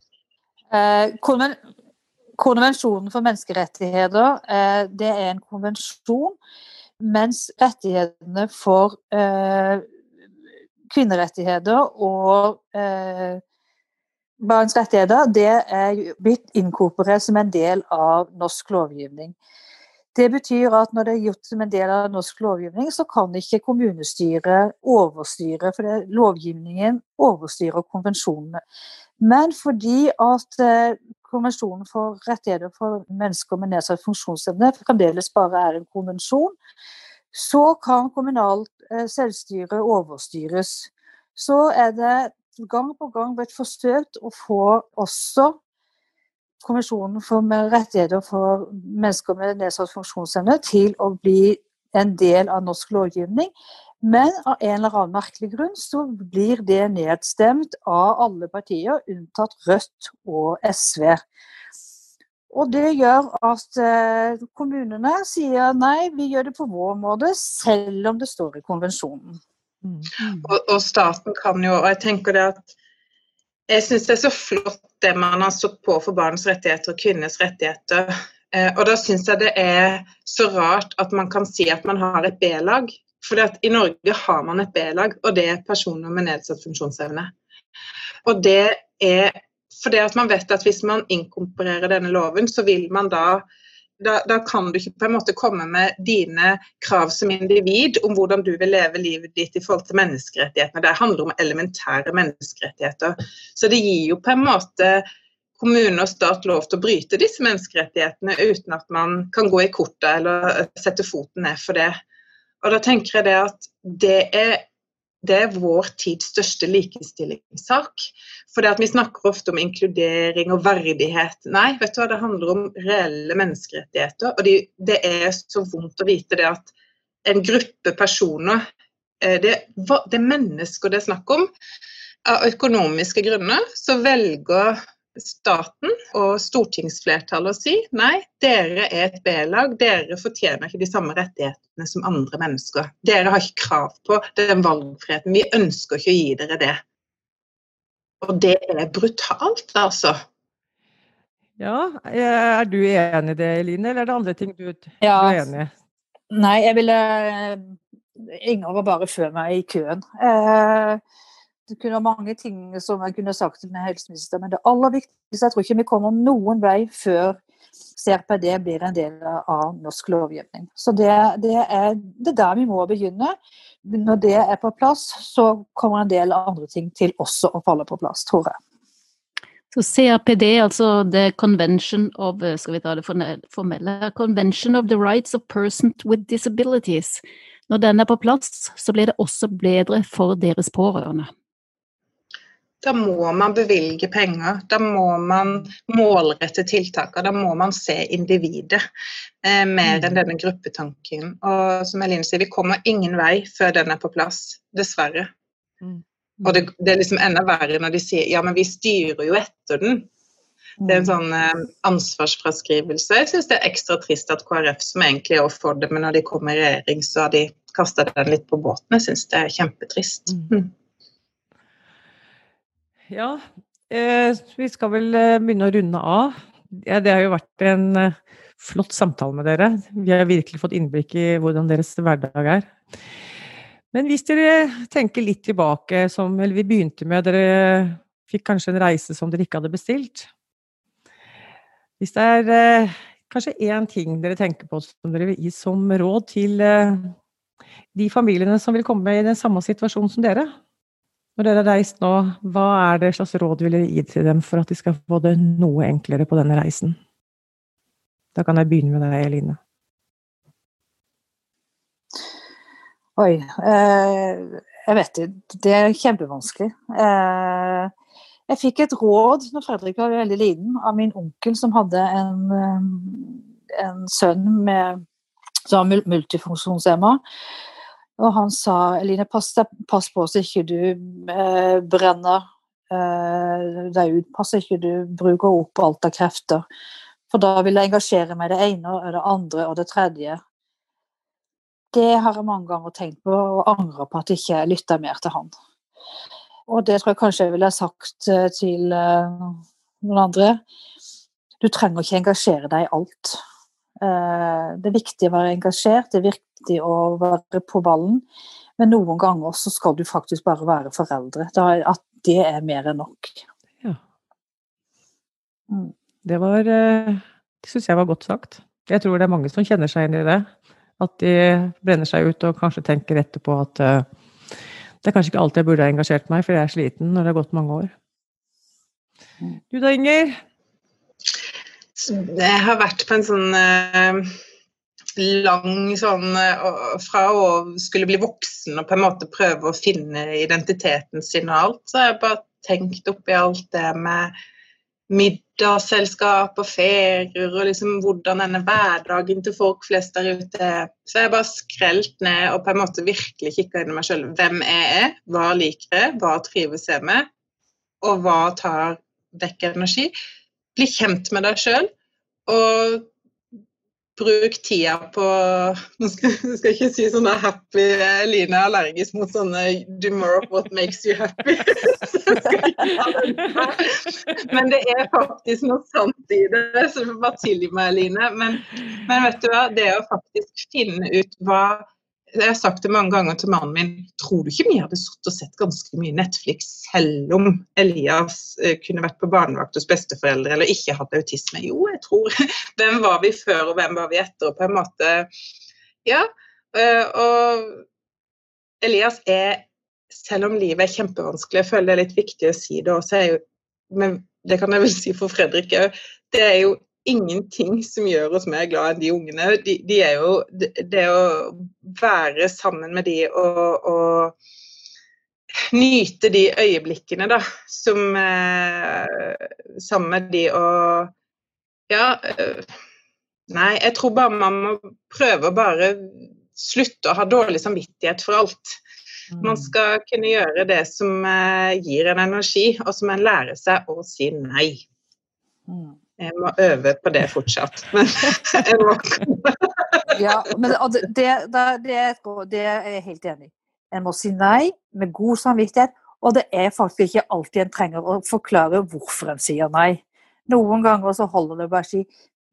Eh, konvensjonen for menneskerettigheter eh, det er en konvensjon, mens rettighetene for eh, kvinnerettigheter og eh, barns rettigheter det er blitt inkorporert som en del av norsk lovgivning. Det betyr at når det er gjort som en del av norsk lovgivning, så kan ikke kommunestyret overstyre, for det, lovgivningen overstyrer konvensjonene. Men fordi at eh, konvensjonen for rettigheter for mennesker med nedsatt funksjonsevne fremdeles bare er en konvensjon, så kan kommunalt eh, selvstyre overstyres. Så er det gang på gang blitt forsøkt å få også konvensjonen for rettigheter for mennesker med nedsatt funksjonsevne til å bli en del av norsk lovgivning. Men av en eller annen merkelig grunn så blir det nedstemt av alle partier, unntatt Rødt og SV. Og det gjør at eh, kommunene sier nei, vi gjør det på vår måte, selv om det står i konvensjonen. Mm. Og, og, staten kan jo, og jeg tenker det at jeg syns det er så flott det man har stått på for barns rettigheter og kvinners rettigheter. Eh, og da syns jeg det er så rart at man kan si at man har et B-lag. For i Norge har man et B-lag, og det er personer med nedsatt funksjonsevne. Og det er fordi at man vet at hvis man inkorporerer denne loven, så vil man da da, da, kan du ikke på en måte komme med dine krav som individ om hvordan du vil leve livet ditt i forhold til menneskerettighetene. Det handler om elementære menneskerettigheter. Så det gir jo på en måte kommune og stat lov til å bryte disse menneskerettighetene uten at man kan gå i kortet eller sette foten ned for det. Og da tenker jeg det at det er det er vår tids største likestillingssak. For Vi snakker ofte om inkludering og verdighet. Nei, vet du hva, det handler om reelle menneskerettigheter. Og de, det er så vondt å vite det at en gruppe personer eh, det, det er mennesker det er snakk om. Av økonomiske grunner så velger staten og stortingsflertallet å si nei, dere er et B-lag, dere fortjener ikke de samme rettighetene som andre mennesker. Dere har ikke krav på den valgfriheten. Vi ønsker ikke å gi dere det. Og det er brutalt, altså. Ja, er du enig i det, Eline, eller er det andre ting du, ja. du er enig i? Nei, jeg ville Inger var bare før meg i køen. Eh, det kunne være mange ting som jeg kunne sagt til helseminister, men det aller viktigste Jeg tror ikke vi kommer noen vei før CRPD blir en del av norsk lovgivning. Så det, det, er, det er der vi må begynne. Når det er på plass, så kommer en del andre ting til også å falle på plass, tror jeg. Så CRPD, altså The Convention of skal vi ta det formelle, Convention of the Rights of Persons with Disabilities. Når den er på plass, så blir det også bedre for deres pårørende. Da må man bevilge penger. Da må man målrette tiltakene. Da må man se individet eh, mer enn mm. denne gruppetanken. Og som Eline sier, vi kommer ingen vei før den er på plass. Dessverre. Mm. Og det, det, er liksom enda verre når de sier ja, men vi styrer jo etter den. Det er en mm. sånn eh, ansvarsfraskrivelse. Jeg syns det er ekstra trist at KrF, som egentlig er for det, men når de kommer i regjering, så har de kasta den litt på båten. Jeg syns det er kjempetrist. Mm. Ja, eh, vi skal vel eh, begynne å runde av. Ja, det har jo vært en eh, flott samtale med dere. Vi har virkelig fått innblikk i hvordan deres hverdag er. Men hvis dere tenker litt tilbake, som eller vi begynte med Dere fikk kanskje en reise som dere ikke hadde bestilt. Hvis det er eh, kanskje én ting dere tenker på som dere vil gi som råd til eh, de familiene som vil komme i den samme situasjonen som dere, når dere har reist nå, hva er det slags råd vil dere gi til dem for at de skal få det noe enklere på denne reisen? Da kan jeg begynne med deg, Eline. Oi. Eh, jeg vet det. Det er kjempevanskelig. Eh, jeg fikk et råd når Fredrik var veldig liten, av min onkel som hadde en, eh, en sønn med, som var multifunksjonshemma. Og han sa Eline, pass, pass på så ikke du eh, brenner eh, deg ut. Pass ikke du bruker opp alt av krefter. For da vil jeg engasjere meg det ene og det andre og det tredje. det har jeg mange ganger tenkt på, og angrer på at jeg ikke lytta mer til han. Og det tror jeg kanskje jeg ville sagt eh, til uh, noen andre. Du trenger ikke engasjere deg i alt. Uh, det er viktig å være engasjert, det er viktig å være på ballen. Men noen ganger så skal du faktisk bare være foreldre. at det er mer enn nok. Ja. Mm. Det var Det syns jeg var godt sagt. Jeg tror det er mange som kjenner seg inn i det. At de brenner seg ut og kanskje tenker etterpå at det er kanskje ikke alltid jeg burde ha engasjert meg, for jeg er sliten når det har gått mange år. Du da, Inger? Jeg har vært på en sånn uh, lang sånn uh, Fra å skulle bli voksen og på en måte prøve å finne identiteten sin og alt, så har jeg bare tenkt oppi alt det med middagsselskap og ferier og liksom hvordan denne hverdagen til folk flest der ute er. Så jeg bare skrelt ned og på en måte virkelig kikka inn i meg sjøl. Hvem er jeg? Hva liker jeg? Hva trives jeg med? Og hva tar vekk energi? Bli kjent med deg sjøl. Og bruk tida på Nå skal, skal jeg ikke si sånn happy Line er allergisk mot sånne Do more of what makes you happy. men det er faktisk noe sant i det, så du får bare tilgi meg, Line. Men, men vet du hva, det å faktisk finne ut hva jeg har sagt det mange ganger til mannen min. Tror du ikke vi hadde sittet og sett ganske mye Netflix selv om Elias eh, kunne vært på barnevakt hos besteforeldre eller ikke hatt autisme? Jo, jeg tror. Hvem var vi før, og hvem var vi etter? Og på en måte Ja. Eh, og Elias er Selv om livet er kjempevanskelig, jeg føler det er litt viktig å si det også, men det kan jeg vel si for Fredrik òg, det er jo ingenting som gjør oss mer glad enn de ungene. De, de er jo det, det, å være sammen med de og, og nyte de øyeblikkene, da, som eh, Sammen med de og Ja. Eh, nei, jeg tror bare man må prøve å bare slutte å ha dårlig samvittighet for alt. Man mm. skal kunne gjøre det som eh, gir en energi, og som en lærer seg å si nei. Mm. Jeg må øve på det fortsatt. Men jeg må ja, men det, det, det, det, er jeg helt enig i. En må si nei med god samvittighet, og det er faktisk ikke alltid en trenger å forklare hvorfor en sier nei. Noen ganger så holder det bare å si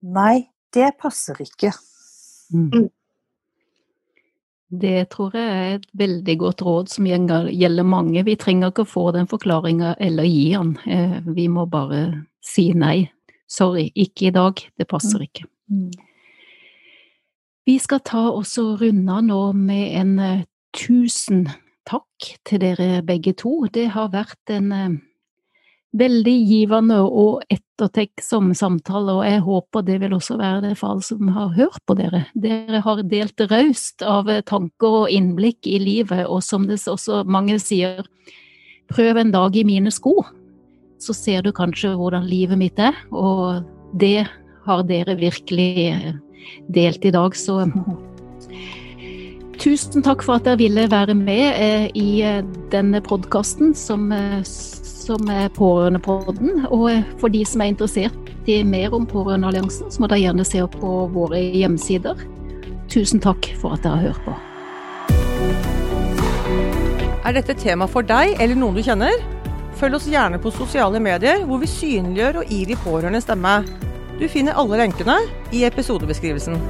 nei, det passer ikke. Mm. mm. Det tror jeg er et veldig godt råd som gjelder mange. Vi trenger ikke å få den forklaringa eller gi den, eh, vi må bare si nei. Sorry, ikke i dag. Det passer mm. ikke. Mm. Vi skal ta oss og runde nå med en uh, tusen takk til dere begge to. Det har vært en uh, veldig givende og ettertenksom samtale, og jeg håper det vil også være det for alle som har hørt på dere. Dere har delt raust av tanker og innblikk i livet, og som det også mange sier, prøv en dag i mine sko så ser du kanskje hvordan livet mitt er, og det har dere virkelig eh, delt i dag, så Tusen takk for at dere ville være med eh, i eh, denne podkasten som, som er Pårørendepodden. Og for de som er interessert i mer om Pårørendealliansen, så må dere gjerne se opp på våre hjemsider. Tusen takk for at dere har hørt på. Er dette tema for deg eller noen du kjenner? Følg oss gjerne på sosiale medier, hvor vi synliggjør og gir de pårørende stemme. Du finner alle lenkene i episodebeskrivelsen.